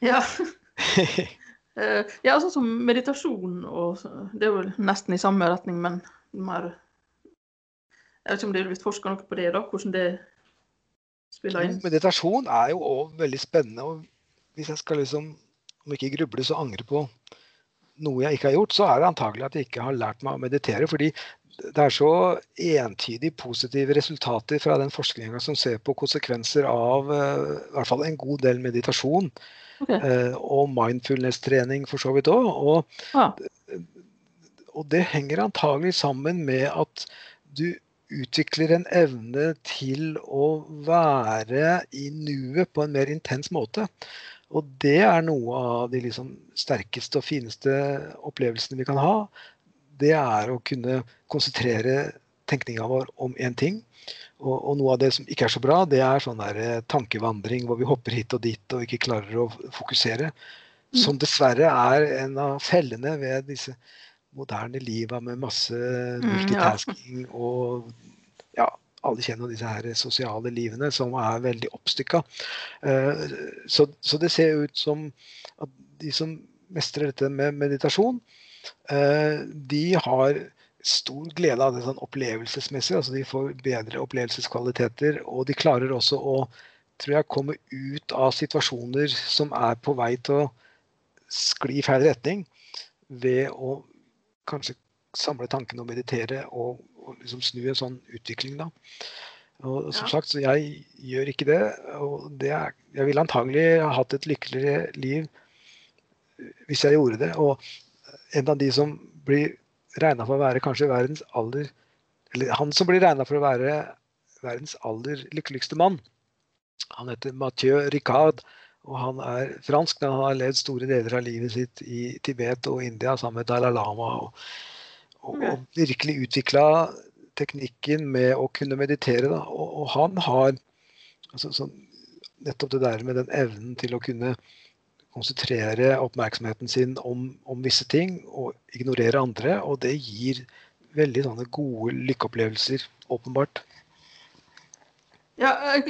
Ja. uh, ja, sånn som meditasjon og Det er jo nesten i samme retning, men mer Jeg vet ikke om det er blitt forska noe på det, da, hvordan det spiller inn? Meditasjon er jo òg veldig spennende. og Hvis jeg skal liksom, om ikke gruble, så angre på noe jeg ikke har gjort, så er det antagelig at jeg ikke har lært meg å meditere. fordi det er så entydig positive resultater fra den forskninga som ser på konsekvenser av uh, i hvert fall en god del meditasjon. Okay. Uh, og mindfulness-trening for så vidt òg. Og, ah. og, det henger antagelig sammen med at du utvikler en evne til å være i nuet på en mer intens måte. Og det er noe av de liksom sterkeste og fineste opplevelsene vi kan ha det er å kunne konsentrere tenkninga vår om én ting. Og, og, noe av det som ikke er så bra, det er sånn der eh, tankevandring hvor vi hopper hit og dit og ikke klarer å fokusere. Mm. Som dessverre er en av fellene ved disse moderne liva med masse multitasking mm, og ja, alle kjenner disse her sosiale livene som er veldig oppstykka. Uh, så, så, det ser ut som at de som mestrer dette med meditasjon, Eh, de har stor glede av det sånn opplevelsesmessig. altså De får bedre opplevelseskvaliteter. Og de klarer også å tror jeg, komme ut av situasjoner som er på vei til å skli i feil retning, ved å kanskje samle tankene og meditere og, og liksom snu en sånn utvikling. da. Og som ja. sagt, så jeg gjør ikke det. Og det er, jeg ville antagelig ha hatt et lykkeligere liv hvis jeg gjorde det. Og en av de som blir regna for å være kanskje verdens aller Eller han som blir regna for å være verdens aller lykkeligste mann. Han heter Mathieu Ricard, og han er fransk. Men han har levd store deler av livet sitt i Tibet og India sammen med Dalai Lama. Og, og, og virkelig utvikla teknikken med å kunne meditere. Da. Og, og han har altså, så, nettopp det der med den evnen til å kunne konsentrere oppmerksomheten sin om, om, visse ting og ignorere andre. Og det gir veldig sånne gode lykkeopplevelser, åpenbart. Ja, eh,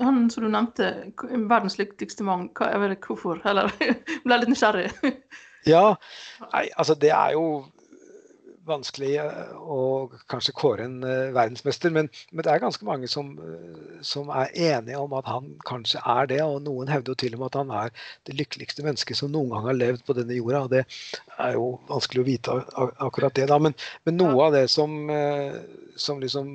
Han som du nevnte, verdens lykkeligste mann, jeg vet ikke hvorfor? Eller ble litt nysgjerrig. ja, nei, altså det er jo vanskelig eh, å kanskje kåre en uh, verdensmester, men, men, det er ganske mange som, uh, som, er enige om at han kanskje er det. Og noen hevder jo til og med at han er det lykkeligste mennesket som noen gang har levd på denne jorda. og Det er jo vanskelig å vite akkurat det, da. Men, men noe av det som, som liksom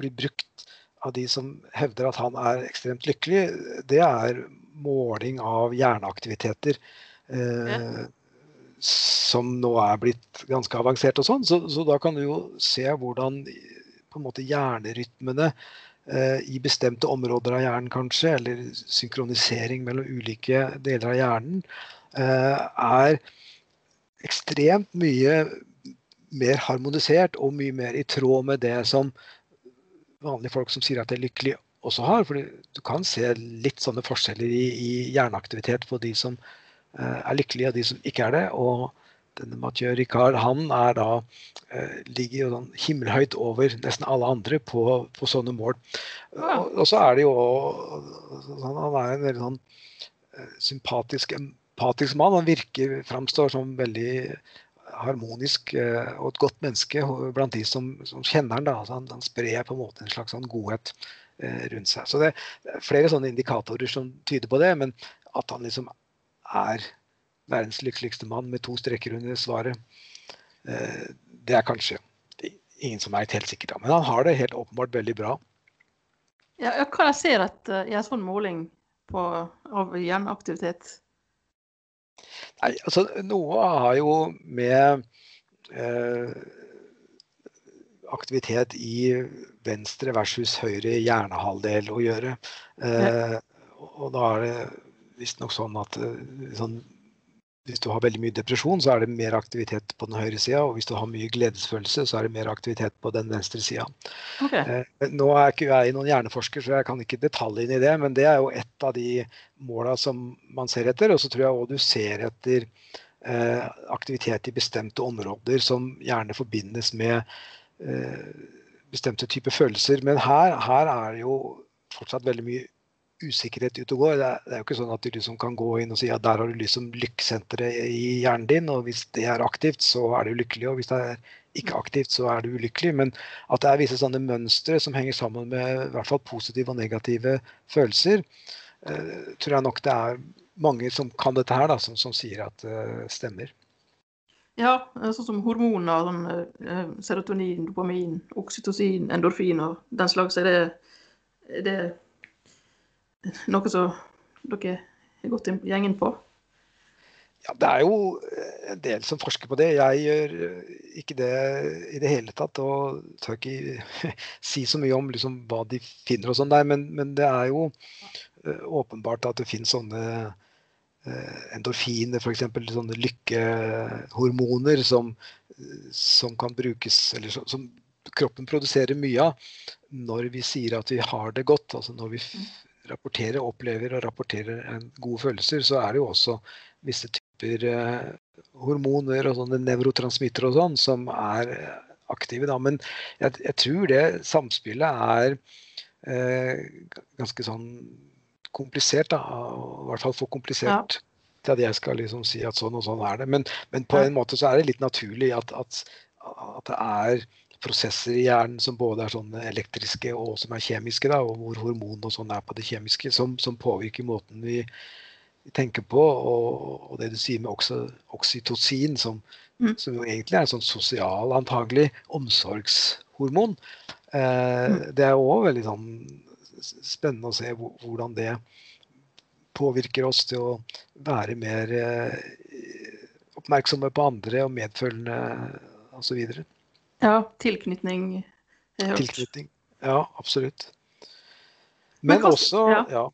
blir brukt av de som hevder at han er ekstremt lykkelig, det er måling av hjerneaktiviteter. Ja som nå er blitt ganske avansert og sånn. Så, så, da kan du jo se hvordan på en måte hjernerytmene eh, i bestemte områder av hjernen kanskje, eller synkronisering mellom ulike deler av hjernen, eh, er ekstremt mye mer harmonisert og mye mer i tråd med det som vanlige folk som sier at de er lykkelige, også har. For du kan se litt sånne forskjeller i, i hjerneaktivitet på de som er lykkelige og de som ikke er det. og denne Mathieu Ricard han er da, uh, ligger jo sånn himmelhøyt over nesten alle andre på, på sånne mål. Og, og, så er det jo Han er en veldig sånn uh, sympatisk, empatisk mann. Han virker, framstår som veldig harmonisk og et godt menneske blant de som, som kjenner han. Da. Altså han, han sprer på en måte en slags sånn godhet Eh, rundt seg. Så det er flere sånne indikatorer som tyder på det. Men at han liksom er verdens lykkeligste mann med to streker under svaret, eh, det er kanskje ingen som er helt sikker. Men han har det helt åpenbart veldig bra. Ja, jeg ser at jeg har sånn måling på, av hjerneaktivitet? Nei, altså Noe har jo med eh, aktivitet i venstre versus høyre hjernehalvdel å gjøre. Eh, og da er det visstnok sånn at eh, sånn, hvis du har veldig mye depresjon, så er det mer aktivitet på den høyre sida. Og hvis du har mye gledesfølelse, så er det mer aktivitet på den venstre sida. Okay. Eh, nå er ikke jeg noen hjerneforsker, så jeg kan ikke detaljene i det, men det er jo et av de måla som man ser etter. Og så tror jeg òg du ser etter eh, aktivitet i bestemte områder som gjerne forbindes med Eh, bestemte typer følelser. Men her, her, er det jo fortsatt veldig mye usikkerhet ute og går. Det er, det er, jo ikke sånn at du liksom kan gå inn og si at der har du liksom lykkesenteret i hjernen din, og hvis det er aktivt, så er du lykkelig, og hvis det er ikke aktivt, så er du ulykkelig. Men at det er visse sånne mønstre som henger sammen med i hvert fall positive og negative følelser, eh, tror jeg nok det er mange som kan dette her, da, som, som sier at det eh, stemmer. Ja, eh, sånn som hormoner. Sånn, eh, serotonin, dopamin, oksytocin, endorfin og den slags. Er det, det noe som dere har gått gjengen på? Ja, Det er jo en del som forsker på det. Jeg gjør ikke det i det hele tatt. Og tør ikke si så mye om liksom, hva de finner og sånn der. Men, men, det er jo eh, åpenbart at det finnes sånne Eh, endorfiner, f.eks. sånne lykkehormoner som, som, kan brukes Eller som, som, kroppen produserer mye av når vi sier at vi har det godt. Altså når vi rapporterer, opplever og rapporterer gode følelser, så er det jo også visse typer eh, hormoner og sånne nevrotransmittere og sånn som er aktive. Da. Men jeg, jeg tror det samspillet er eh, ganske sånn komplisert. da, I hvert fall for komplisert ja. til at jeg skal liksom si at sånn og sånn er det. Men, men på en måte så er det litt naturlig at, at, at, det er prosesser i hjernen som både er sånne elektriske og som er kjemiske, da, og hvor hormon og sånn er på det kjemiske, som, som påvirker måten vi, tenker på. Og, og, det du sier med oksy, oksytocin, som, mm. som, jo egentlig er en sånn sosial, antagelig, omsorgshormon. Eh, mm. Det er òg veldig sånn spennende å se hvordan det påvirker oss til å være mer eh, oppmerksomme på andre og medfølende osv. Ja, tilknytning. Tilknytning. Ja, absolutt. Men, Men også ja. ja.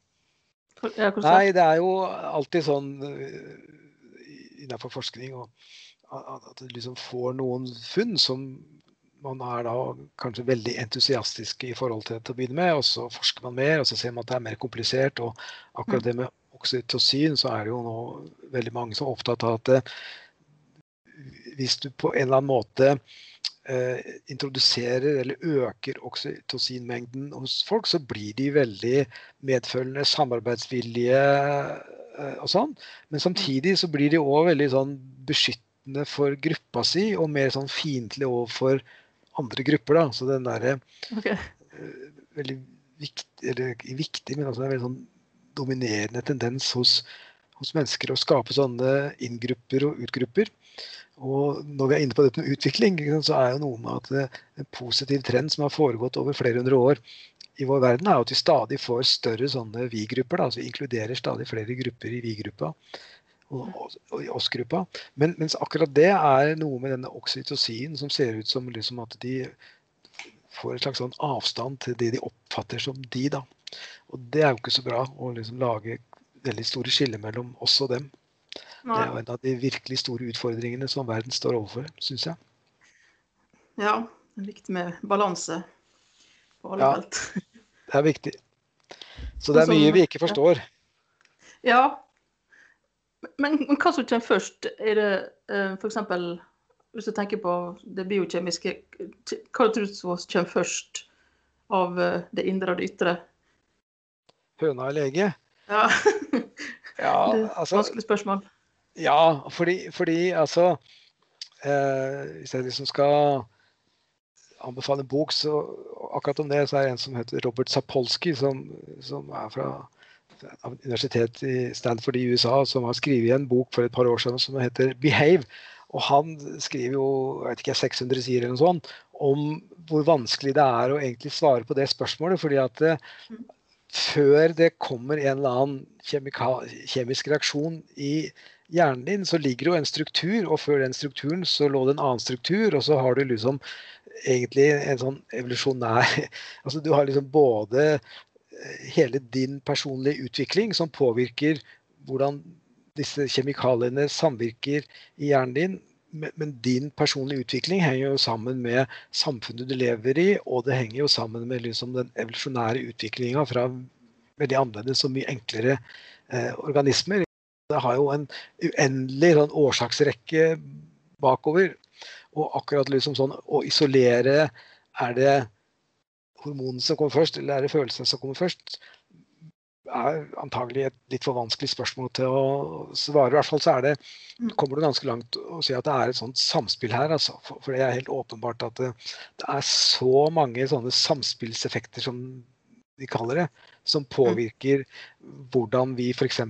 Nei, det er jo alltid sånn eh, innenfor forskning at du liksom får noen funn som man er da kanskje veldig entusiastisk i forhold til det å begynne med, og så forsker man mer, og så ser man at det er mer komplisert. Og akkurat det med oksytocin, så er det jo nå veldig mange som er opptatt av at hvis du på en eller annen måte eh, introduserer eller øker oksytocinmengden hos folk, så blir de veldig medfølende, samarbeidsvillige eh, og sånn. Men samtidig så blir de òg veldig sånn beskyttende for gruppa si, og mer sånn fiendtlig overfor andre grupper. da, Så den derre okay. uh, veldig viktig, eller viktig, men altså en veldig sånn dominerende tendens hos, hos mennesker å skape sånne inngrupper og utgrupper. Og når vi er inne på dette med utvikling, så er jo noe med at eh, en positiv trend som har foregått over flere hundre år i vår verden, er at vi stadig får større sånne vi-grupper. Altså vi inkluderer stadig flere grupper i vi-gruppa og, og, i oss-gruppa. Men, mens akkurat det er noe med denne oksytocin som ser ut som liksom at de får en slags sånn avstand til det de oppfatter som de. da. Og det er jo ikke så bra å liksom lage veldig store skiller mellom oss og dem. Det er jo en av de virkelig store utfordringene som verden står overfor, syns jeg. Ja, det er viktig med balanse på alle Ja. felt. Det er viktig. Så det er mye vi ikke forstår. Ja. Men, men hva som kommer først? Er det uh, f.eks. hvis du tenker på det biokjemiske, hva tror du kommer først av eh, det indre og det ytre? Høna eller egget? Ja. Ja, altså Vanskelig spørsmål. Ja, fordi, fordi altså eh, Hvis jeg liksom skal anbefale en bok, så akkurat om det, så er det en som heter Robert Sapolsky, som, som er fra universitetet i Stanford i USA, som har skrevet en bok for et par år siden som heter 'Behave'. Og han skriver jo jeg vet ikke, 600 sider eller noe sånt om hvor vanskelig det er å egentlig svare på det spørsmålet. fordi at det, før det kommer en eller annen kjemisk reaksjon i hjernen din, så ligger jo en struktur, og før den strukturen så lå det en annen struktur, og så har du liksom egentlig en sånn evolusjonær Altså du har liksom både eh, hele din personlige utvikling som påvirker hvordan disse kjemikaliene samvirker i hjernen din, men, din personlige utvikling henger jo sammen med samfunnet du lever i, og det henger jo sammen med liksom den evolusjonære utviklinga fra veldig annerledes og mye enklere eh, organismer. Det har jo en uendelig sånn, årsaksrekke bakover. Og akkurat liksom sånn å isolere Er det hormonene som kommer først, eller er det følelsene som kommer først? er antagelig et litt for vanskelig spørsmål til å svare. I hvert fall så er det, kommer du ganske langt å si at det er et sånt samspill her. Altså. For, det er helt åpenbart at det, det, er så mange sånne samspillseffekter, som de kaller det, som påvirker hvordan vi f.eks.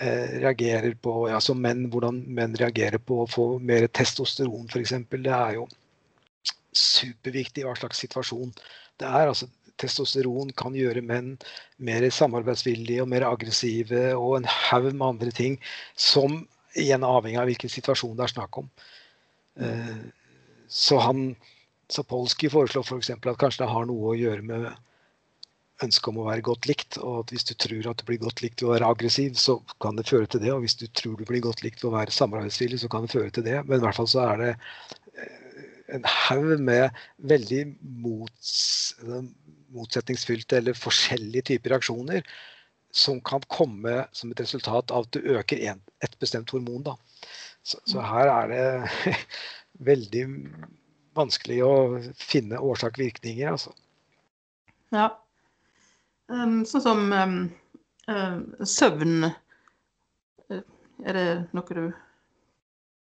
Eh, reagerer på ja, som menn, hvordan menn reagerer på å få mer testosteron f.eks. Det er jo superviktig hva slags situasjon det er. altså testosteron kan gjøre menn mer samarbeidsvillige og mer aggressive og en haug med andre ting som igjen er avhengig av hvilken situasjon det er snakk om. Eh, så han Sapolsky foreslår f.eks. For at kanskje det har noe å gjøre med ønsket om å være godt likt. Og at hvis du tror at du blir godt likt ved å være aggressiv, så kan det føre til det. Og hvis du tror du blir godt likt ved å være samarbeidsvillig, så kan det føre til det. Men i hvert fall så er det en haug med veldig mots, motsetningsfylte eller forskjellige typer reaksjoner som kan komme som et resultat av at du øker en, et bestemt hormon. Da. Så, så her er det veldig vanskelig å finne årsak-virkninger. Altså. Ja. Um, sånn som um, um, søvn Er det noe du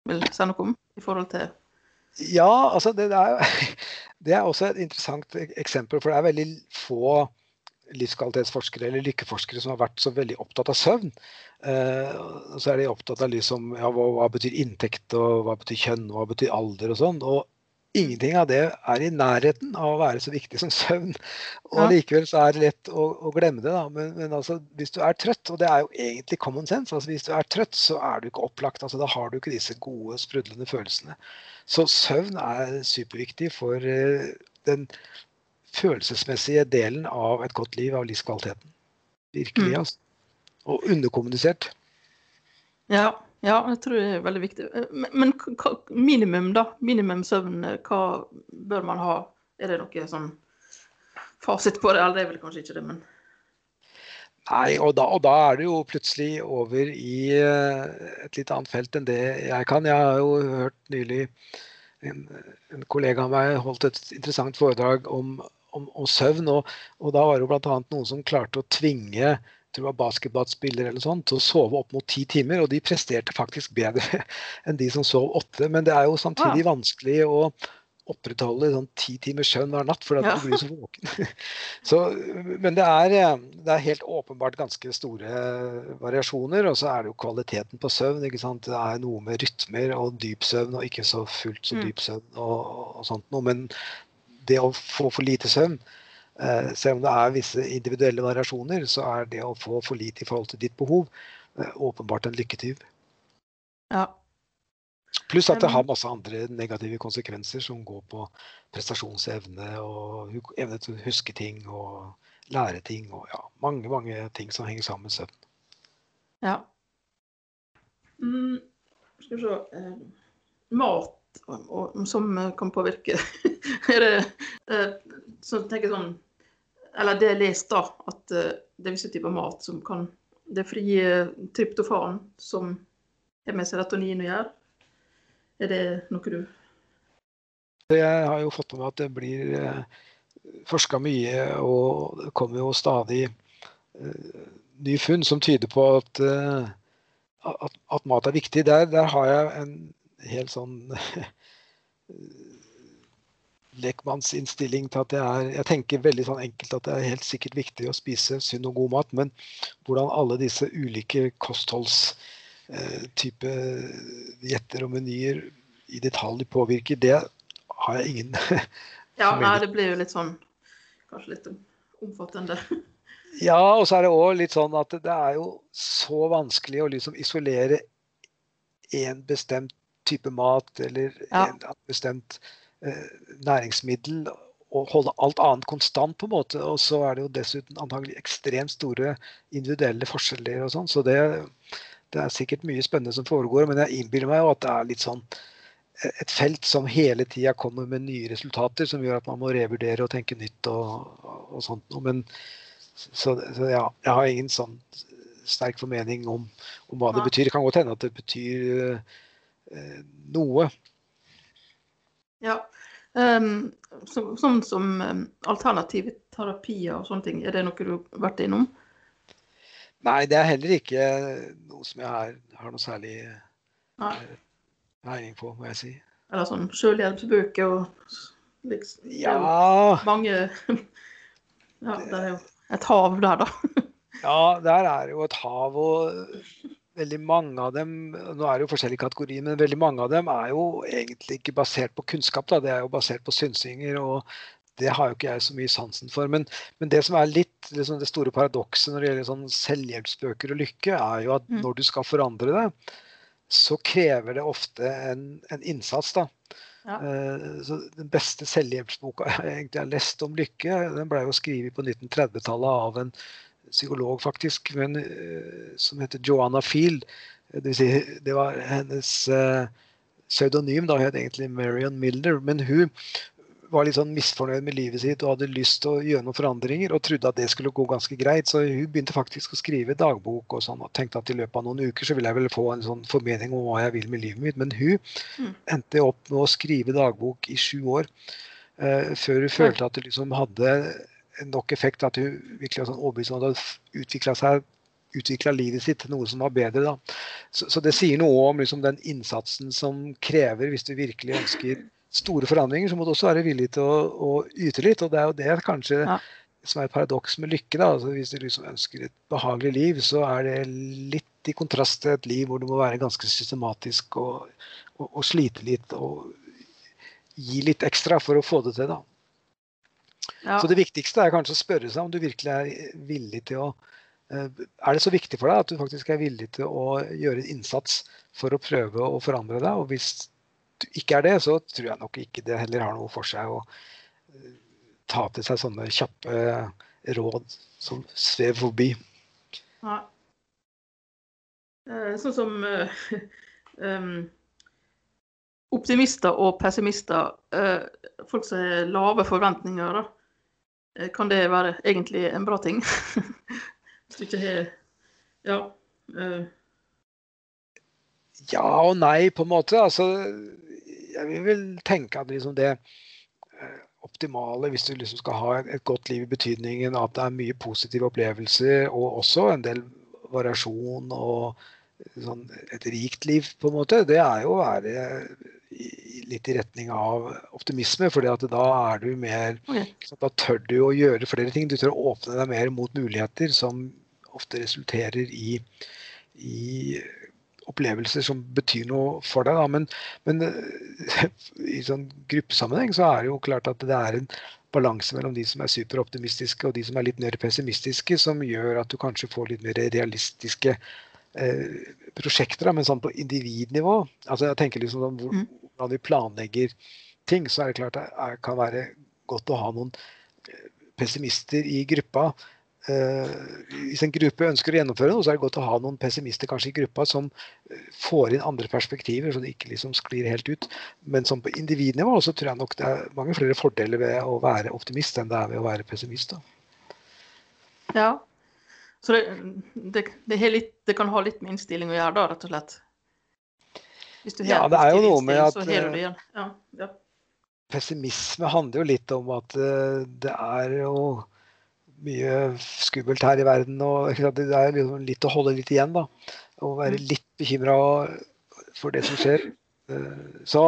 vil si noe om i forhold til ja, altså det, er, det, er, også et interessant eksempel. For det er veldig få livskvalitetsforskere eller lykkeforskere som har vært så veldig opptatt av søvn. Eh, så er de opptatt av liksom, ja, hva, hva, betyr inntekt, og hva betyr kjønn, og hva betyr alder og sånn. Og ingenting av det er i nærheten av å være så viktig som søvn. Og ja. likevel så er det lett å, å glemme det. da, men, men, altså, hvis du er trøtt, og det er jo egentlig common sense, altså hvis du er trøtt, så er du ikke opplagt. altså Da har du ikke disse gode, sprudlende følelsene. Så søvn er superviktig for uh, den følelsesmessige delen av et godt liv, av livskvaliteten. Virkelig, mm. altså. Og underkommunisert. Ja, ja, jeg tror det er veldig viktig. Men, men hva, minimum, da? Minimum søvn, hva bør man ha? Er det noe sånn fasit på det? Eller det er vel kanskje ikke det, men Nei, og da, og da, er det jo plutselig over i et litt annet felt enn det jeg kan. Jeg har jo hørt nylig en, en kollega av meg holdt et interessant foredrag om, om, om søvn. Og, og, da var det jo bl.a. noen som klarte å tvinge tror jeg basketballspiller eller sånt, til å sove opp mot ti timer. Og de presterte faktisk bedre enn de som sov åtte. Men det er jo samtidig vanskelig å opprettholde sånn ti timers søvn hver natt fordi ja. du blir så våken. så, men det er, det er, helt åpenbart ganske store variasjoner. Og så er det jo kvaliteten på søvn. ikke sant? Det er noe med rytmer og dyp søvn og ikke så fullt så dyp søvn og, og sånt noe. Men det å få for lite søvn eh, selv om det er visse individuelle variasjoner, så er det å få for lite i forhold til ditt behov eh, åpenbart en lykketyv. Ja. Pluss at det har masse andre negative konsekvenser som går på prestasjonsevne og evne til å huske ting og lære ting og ja, mange, mange ting som henger sammen med søvn. Ja. Mm, skal vi se eh, Mat og, og, som eh, kan påvirke Er det eh, så tenker jeg sånn Eller det jeg leste, da, at eh, det er visse typer mat som kan Det frie tryptofan som har med serotonin å gjøre. Er det noe du Jeg har jo fått med meg at det blir eh, forska mye, og det kommer jo stadig eh, nye funn som tyder på at, eh, at, at mat er viktig. Der, der, har jeg en helt sånn lekmannsinnstilling til at det er Jeg tenker veldig sånn enkelt at det er helt sikkert viktig å spise sunn og god mat, men hvordan alle disse ulike kostholdstype gjetter dietter og menyer i detalj påvirker, det har jeg ingen Ja, nei, det blir jo litt sånn Kanskje litt omfattende. Ja, og så er det òg litt sånn at det er jo så vanskelig å liksom isolere én bestemt type mat eller Ja. en bestemt eh, næringsmiddel og holde alt annet konstant, på en måte. Og så er det jo dessuten antagelig ekstremt store individuelle forskjeller og sånn. Så det, det er sikkert mye spennende som foregår. Men jeg innbiller meg jo at det er litt sånn eh, et felt som hele tida kommer med nye resultater, som gjør at man må revurdere og tenke nytt og, og sånt noe. Men så, så ja, jeg har ingen sånn sterk formening om, om hva det betyr. Det kan godt hende at det betyr eh, noe. Ja. Um, så, sånn som um, alternative terapier og sånne ting, er det noe du har vært innom? Nei, det er heller ikke noe som jeg har, har noe særlig Nei. peiling på, må jeg si. Eller sånn sjølhjelpsbøker og liksom Ja, Mange Ja, det er jo et hav der, da. ja, der er jo et hav, og veldig mange av dem Nå er det jo forskjellige kategorier, men veldig mange av dem er jo egentlig ikke basert på kunnskap. Da. Det er jo basert på synsinger, og det har jo ikke jeg så mye sansen for. Men, men det som er litt liksom det store paradokset når det gjelder sånn selvhjelpsbøker og lykke, er jo at Mm. når du skal forandre det, så krever det ofte en, en innsats. da. Ja. Eh, Så Den beste selvhjelpsboka jeg egentlig har lest om lykke, den ble jo skrevet på 1930-tallet av en psykolog, faktisk, men, eh, som heter Joanna Field. Det, si, det var hennes uh, pseudonym, da het egentlig Marion Milner. Men hun var litt sånn misfornøyd med livet sitt og hadde lyst til å gjøre noen forandringer og trodde at det skulle gå ganske greit. Så hun begynte faktisk å skrive dagbok og sånn, og tenkte at i løpet av noen uker så ville jeg vel få en sånn formening om hva jeg vil med livet mitt. Men hun Mm. endte opp med å skrive dagbok i sju år Uh, før hun følte at hun liksom hadde nok effekt at hun virkelig var sånn overbevist om at hun hadde utvikla seg utvikla livet sitt til noe som var bedre. da. Så, så det sier noe om liksom, den innsatsen som krever hvis du virkelig ønsker store forandringer, så må du også være villig til å, å yte litt. Og det er jo det kanskje Ja. som er et paradoks med lykke. da, altså Hvis du liksom ønsker et behagelig liv, så er det litt i kontrast til et liv hvor du må være ganske systematisk og, og, og slite litt og gi litt ekstra for å få det til. da. Ja. Så det viktigste er kanskje å spørre seg om du virkelig er villig til å eh, Er det så viktig for deg at du faktisk er villig til å gjøre en innsats for å prøve å forandre deg? Og hvis du ikke er det, så tror jeg nok ikke det heller har noe for seg å eh, ta til seg sånne kjappe råd som svever forbi. Ja. Eh, Sånn som eh, em, optimister og pessimister, eh, folk som har lave forventninger, da, kan det være egentlig en bra ting? Hvis du ikke har Ja. Uh. Ja og nei, på en måte. Altså, jeg vil tenke at liksom det eh, optimale, hvis du liksom skal ha et, godt liv i betydningen at det er mye positive opplevelser, og også en del variasjon og sånn et rikt liv, på en måte, det er jo å være litt i retning av optimisme. fordi da er du mer okay. Da tør du å gjøre flere ting. Du tør å åpne deg mer mot muligheter som ofte resulterer i, i opplevelser som betyr noe for deg. Da. Men, men eh, i sånn gruppesammenheng så er det jo klart at det er en balanse mellom de som er superoptimistiske og de som er litt mer pessimistiske, som gjør at du kanskje får litt mer realistiske eh, prosjekter. Da, men sånn på individnivå altså jeg tenker liksom sånn, hvor, Mm. Hvordan vi planlegger ting, så er det klart det kan være godt å ha noen eh, pessimister i gruppa eh, hvis en gruppe ønsker å gjennomføre noe, så er det godt å ha noen pessimister kanskje i gruppa som eh, får inn andre perspektiver, så det ikke liksom sklir helt ut. Men som på individnivå så tror jeg nok det er mange flere fordeler ved å være optimist enn det er ved å være pessimist. Da. Ja. Så det, det, det, litt, det, kan ha litt med innstilling å gjøre, da, rett og slett? Hvis du ja, det er jo noe med at så har du igjen. Ja, ja pessimisme handler jo litt om at eh, det er jo mye skummelt her i verden. og Det er liksom litt å holde litt igjen. da, Å være mm. litt bekymra for det som skjer. Eh, så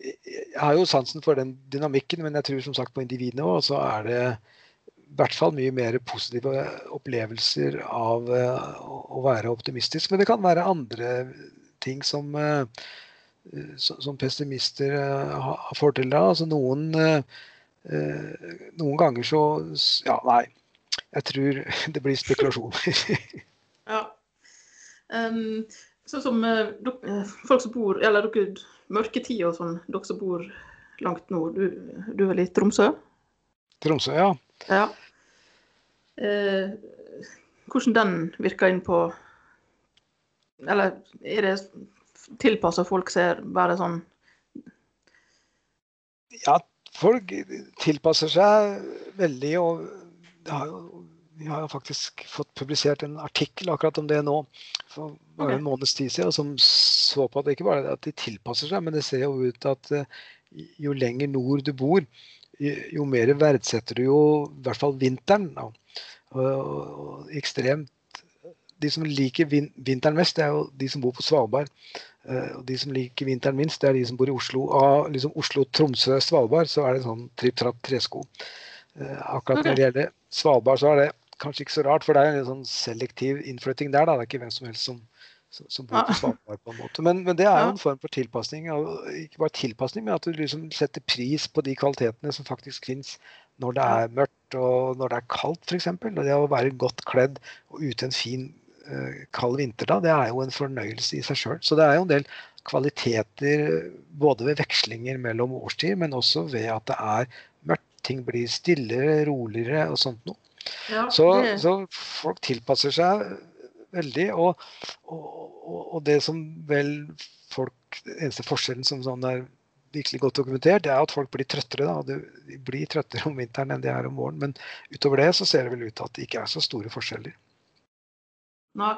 jeg har jo sansen for den dynamikken, men jeg tror som sagt på individnivå så er det i hvert fall mye mer positive opplevelser av eh, å være optimistisk. Men det kan være andre ting som som pessimister eh, har fordeler av. Altså noen, eh, eh, noen ganger så Ja, nei. Jeg tror det blir spekulasjoner. ja. Um, sånn som dere, folk som bor Eller dere mørketida og sånn, dere som bor langt nord. Du, du er vel i Tromsø? Tromsø, ja. ja. Eh, hvordan den virker inn på Eller er det tilpassa folk ser bare sånn Ja, folk tilpasser seg veldig. og har jo, Vi har faktisk fått publisert en artikkel akkurat om det nå for bare en måneds tid siden, som så på at det ikke bare at de tilpasser seg, men det ser jo ut at eh, jo lenger nord du bor, jo mer verdsetter du jo i hvert fall vinteren. Og, og ekstremt De som liker vinteren mest, det er jo de som bor på Svalbard. Uh, og de som liker vinteren minst, det er de som bor i Oslo. Av liksom Oslo, Tromsø, Svalbard så er det sånn tripp-trapp tresko. Uh, akkurat når det gjelder Svalbard, så er det kanskje ikke så rart, for det er en sånn selektiv innflytting der. Da. Det er ikke hvem som helst som, som bor på Svalbard, på en måte. Men, men det er jo en form for tilpasning. Ikke bare tilpasning, men at du liksom setter pris på de kvalitetene som faktisk fins når det er mørkt og når det er kaldt, f.eks. Det å være godt kledd og ute en fin kald vinterdag, det er jo en fornøyelse i seg sjøl. Så det er jo en del kvaliteter både ved vekslinger mellom årstider, men også ved at det er mørkt. Ting blir stillere, roligere og sånt noe. Ja, så, så, folk tilpasser seg veldig. Og, og, og, det som vel folk Eneste forskjellen som sånn er virkelig godt dokumentert, det er at folk blir trøttere. Da. De blir trøttere om vinteren enn de er om våren. Men utover det så ser det vel ut til at det ikke er så store forskjeller. Nei,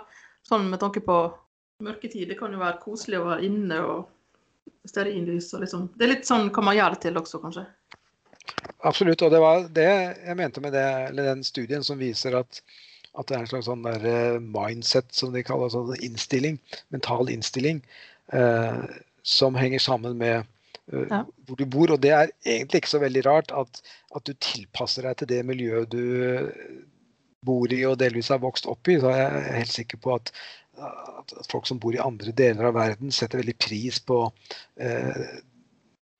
sånn med tanke på mørketid, det kan jo være koselig å være inne og stearinlys og liksom Det er litt sånn kan man gjøre det til også, kanskje? Absolutt. Og det var det jeg mente med det, eller den studien som viser at, at det er en slags sånn eh, mindset, som de kaller sånn innstilling, mental innstilling, eh, som henger sammen med uh, ja. hvor du bor. Og det er egentlig ikke så veldig rart at, at du tilpasser deg til det miljøet du bor i og delvis har vokst opp i, så er jeg helt sikker på at, at, folk som bor i andre deler av verden, setter veldig pris på eh,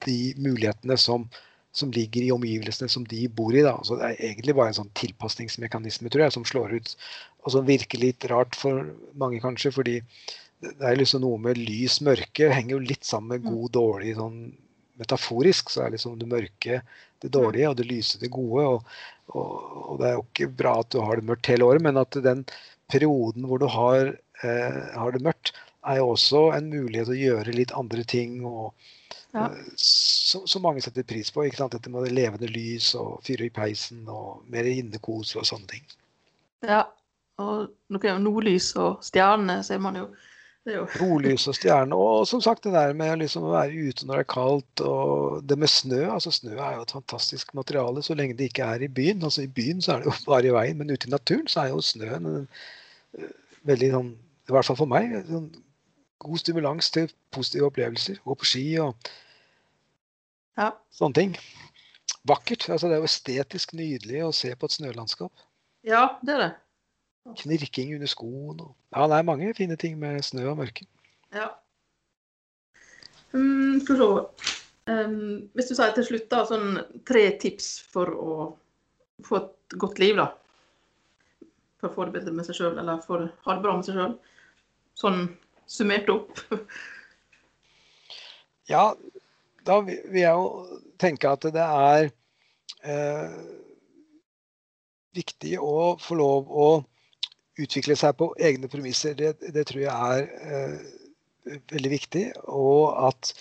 de mulighetene som, som, ligger i omgivelsene som de bor i. Det er egentlig bare en sånn tilpasningsmekanisme tror jeg, som slår ut, og som virker litt rart for mange, kanskje. fordi det er liksom noe med lys, mørke henger jo litt sammen med mm. god, dårlig sånn metaforisk. Så er liksom det mørke det dårlige og det lyse det gode. Og, og, og, det er jo ikke bra at du har det mørkt hele året, men at den perioden hvor du har, eh, har det mørkt, er jo også en mulighet å gjøre litt andre ting. og ja. Eh, som, mange setter pris på. ikke sant? Dette med levende lys og fyre i peisen og mer innekos og sånne ting. Ja, og noe nordlys og stjernene ser man jo Nordlys og stjerner. Og som sagt, det der med liksom å være ute når det er kaldt. Og det med snø. altså Snø er jo et fantastisk materiale så lenge det ikke er i byen. altså I byen så er det jo bare i veien, men ute i naturen så er jo snøen en, eh, veldig sånn, i hvert fall for meg, sånn, god stimulans til positive opplevelser. Gå på ski og ja. sånne ting. Vakkert. altså Det er jo estetisk nydelig å se på et snølandskap. Ja, det er det. Knirking under skoen. Og... Ja, det er mange fine ting med snø og mørke. Ja. Um, skal vi se. Um, hvis du sier til slutt da, sånn tre tips for å få et godt liv, da. For å få det bedre med seg sjøl, eller for å ha det bra med seg sjøl. Sånn summert opp. ja, da vil jeg jo tenke at det er eh, viktig å få lov å utvikle seg på egne premisser. Det, det tror jeg er eh, veldig viktig. Og at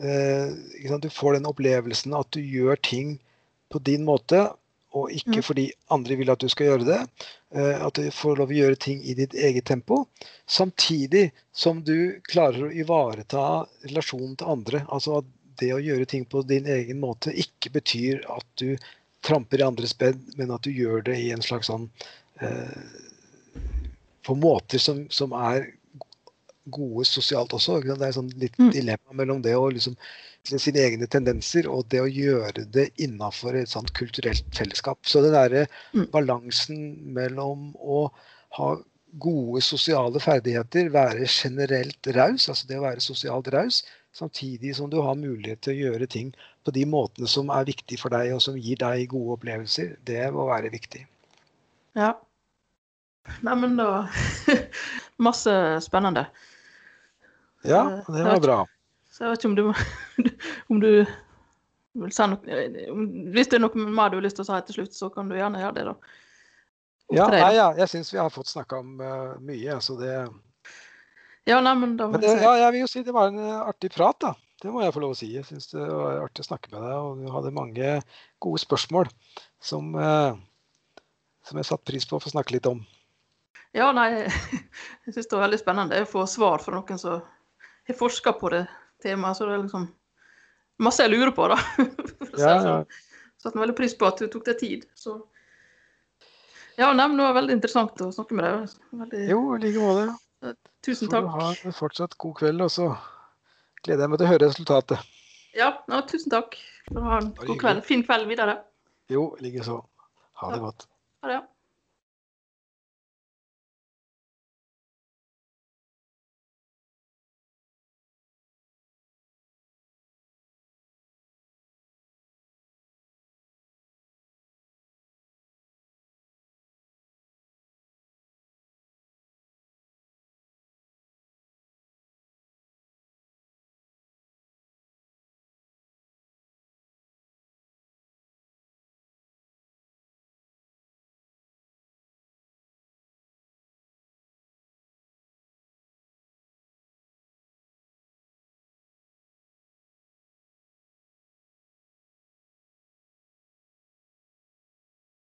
eh, du får den opplevelsen at du gjør ting på din måte, og ikke Mm. fordi andre vil at du skal gjøre det. Eh, at du får lov å gjøre ting i ditt eget tempo. Samtidig som du klarer å ivareta relasjonen til andre. Altså at det å gjøre ting på din egen måte ikke betyr at du tramper i andres bed, men at du gjør det i en slags sånn eh, På måter som, som er gode sosialt også. Det er sånn litt Mm. dilemma mellom det å liksom sine egne tendenser og det å gjøre det innafor et sånt kulturelt fellesskap. Så den derre Mm. balansen mellom å ha gode sosiale ferdigheter, være generelt raus, altså det å være sosialt raus, samtidig som du har mulighet til å gjøre ting på de måtene som er viktige for deg, og som gir deg gode opplevelser, det må være viktig. Ja. Neimen, da Masse spennende. Ja, det var bra. Så jeg vet ikke om du, om du vil si noe Hvis det er noe mer du har lyst til å si til slutt, så kan du gjerne gjøre det, da. Ja, nei, ja, jeg syns vi har fått snakka om uh, mye. Så det, Ja, nei, men da men det, ja, jeg vil jo si det var en eh, artig prat, da. Det må jeg få lov å si. Jeg syns det var artig å snakke med deg, og du hadde mange gode spørsmål som, uh, som jeg satte pris på å få snakke litt om. Ja, nei, jeg syns det var veldig spennende å få svar fra noen som har forska på det temaet. Så det er liksom masse jeg lurer på, da. Ja, Ja, sånn. Satte veldig pris på at du tok deg tid. Så ja, nei, men det var veldig interessant å snakke med deg. Veldig, Jo, i like måte. tusen Får du har ha fortsatt god kveld, og så gleder jeg meg til å høre resultatet. Ja, ja, tusen takk. Ha en god kveld. Fin kveld videre. Jo, likeså. Ha det Ja. godt. Ha det.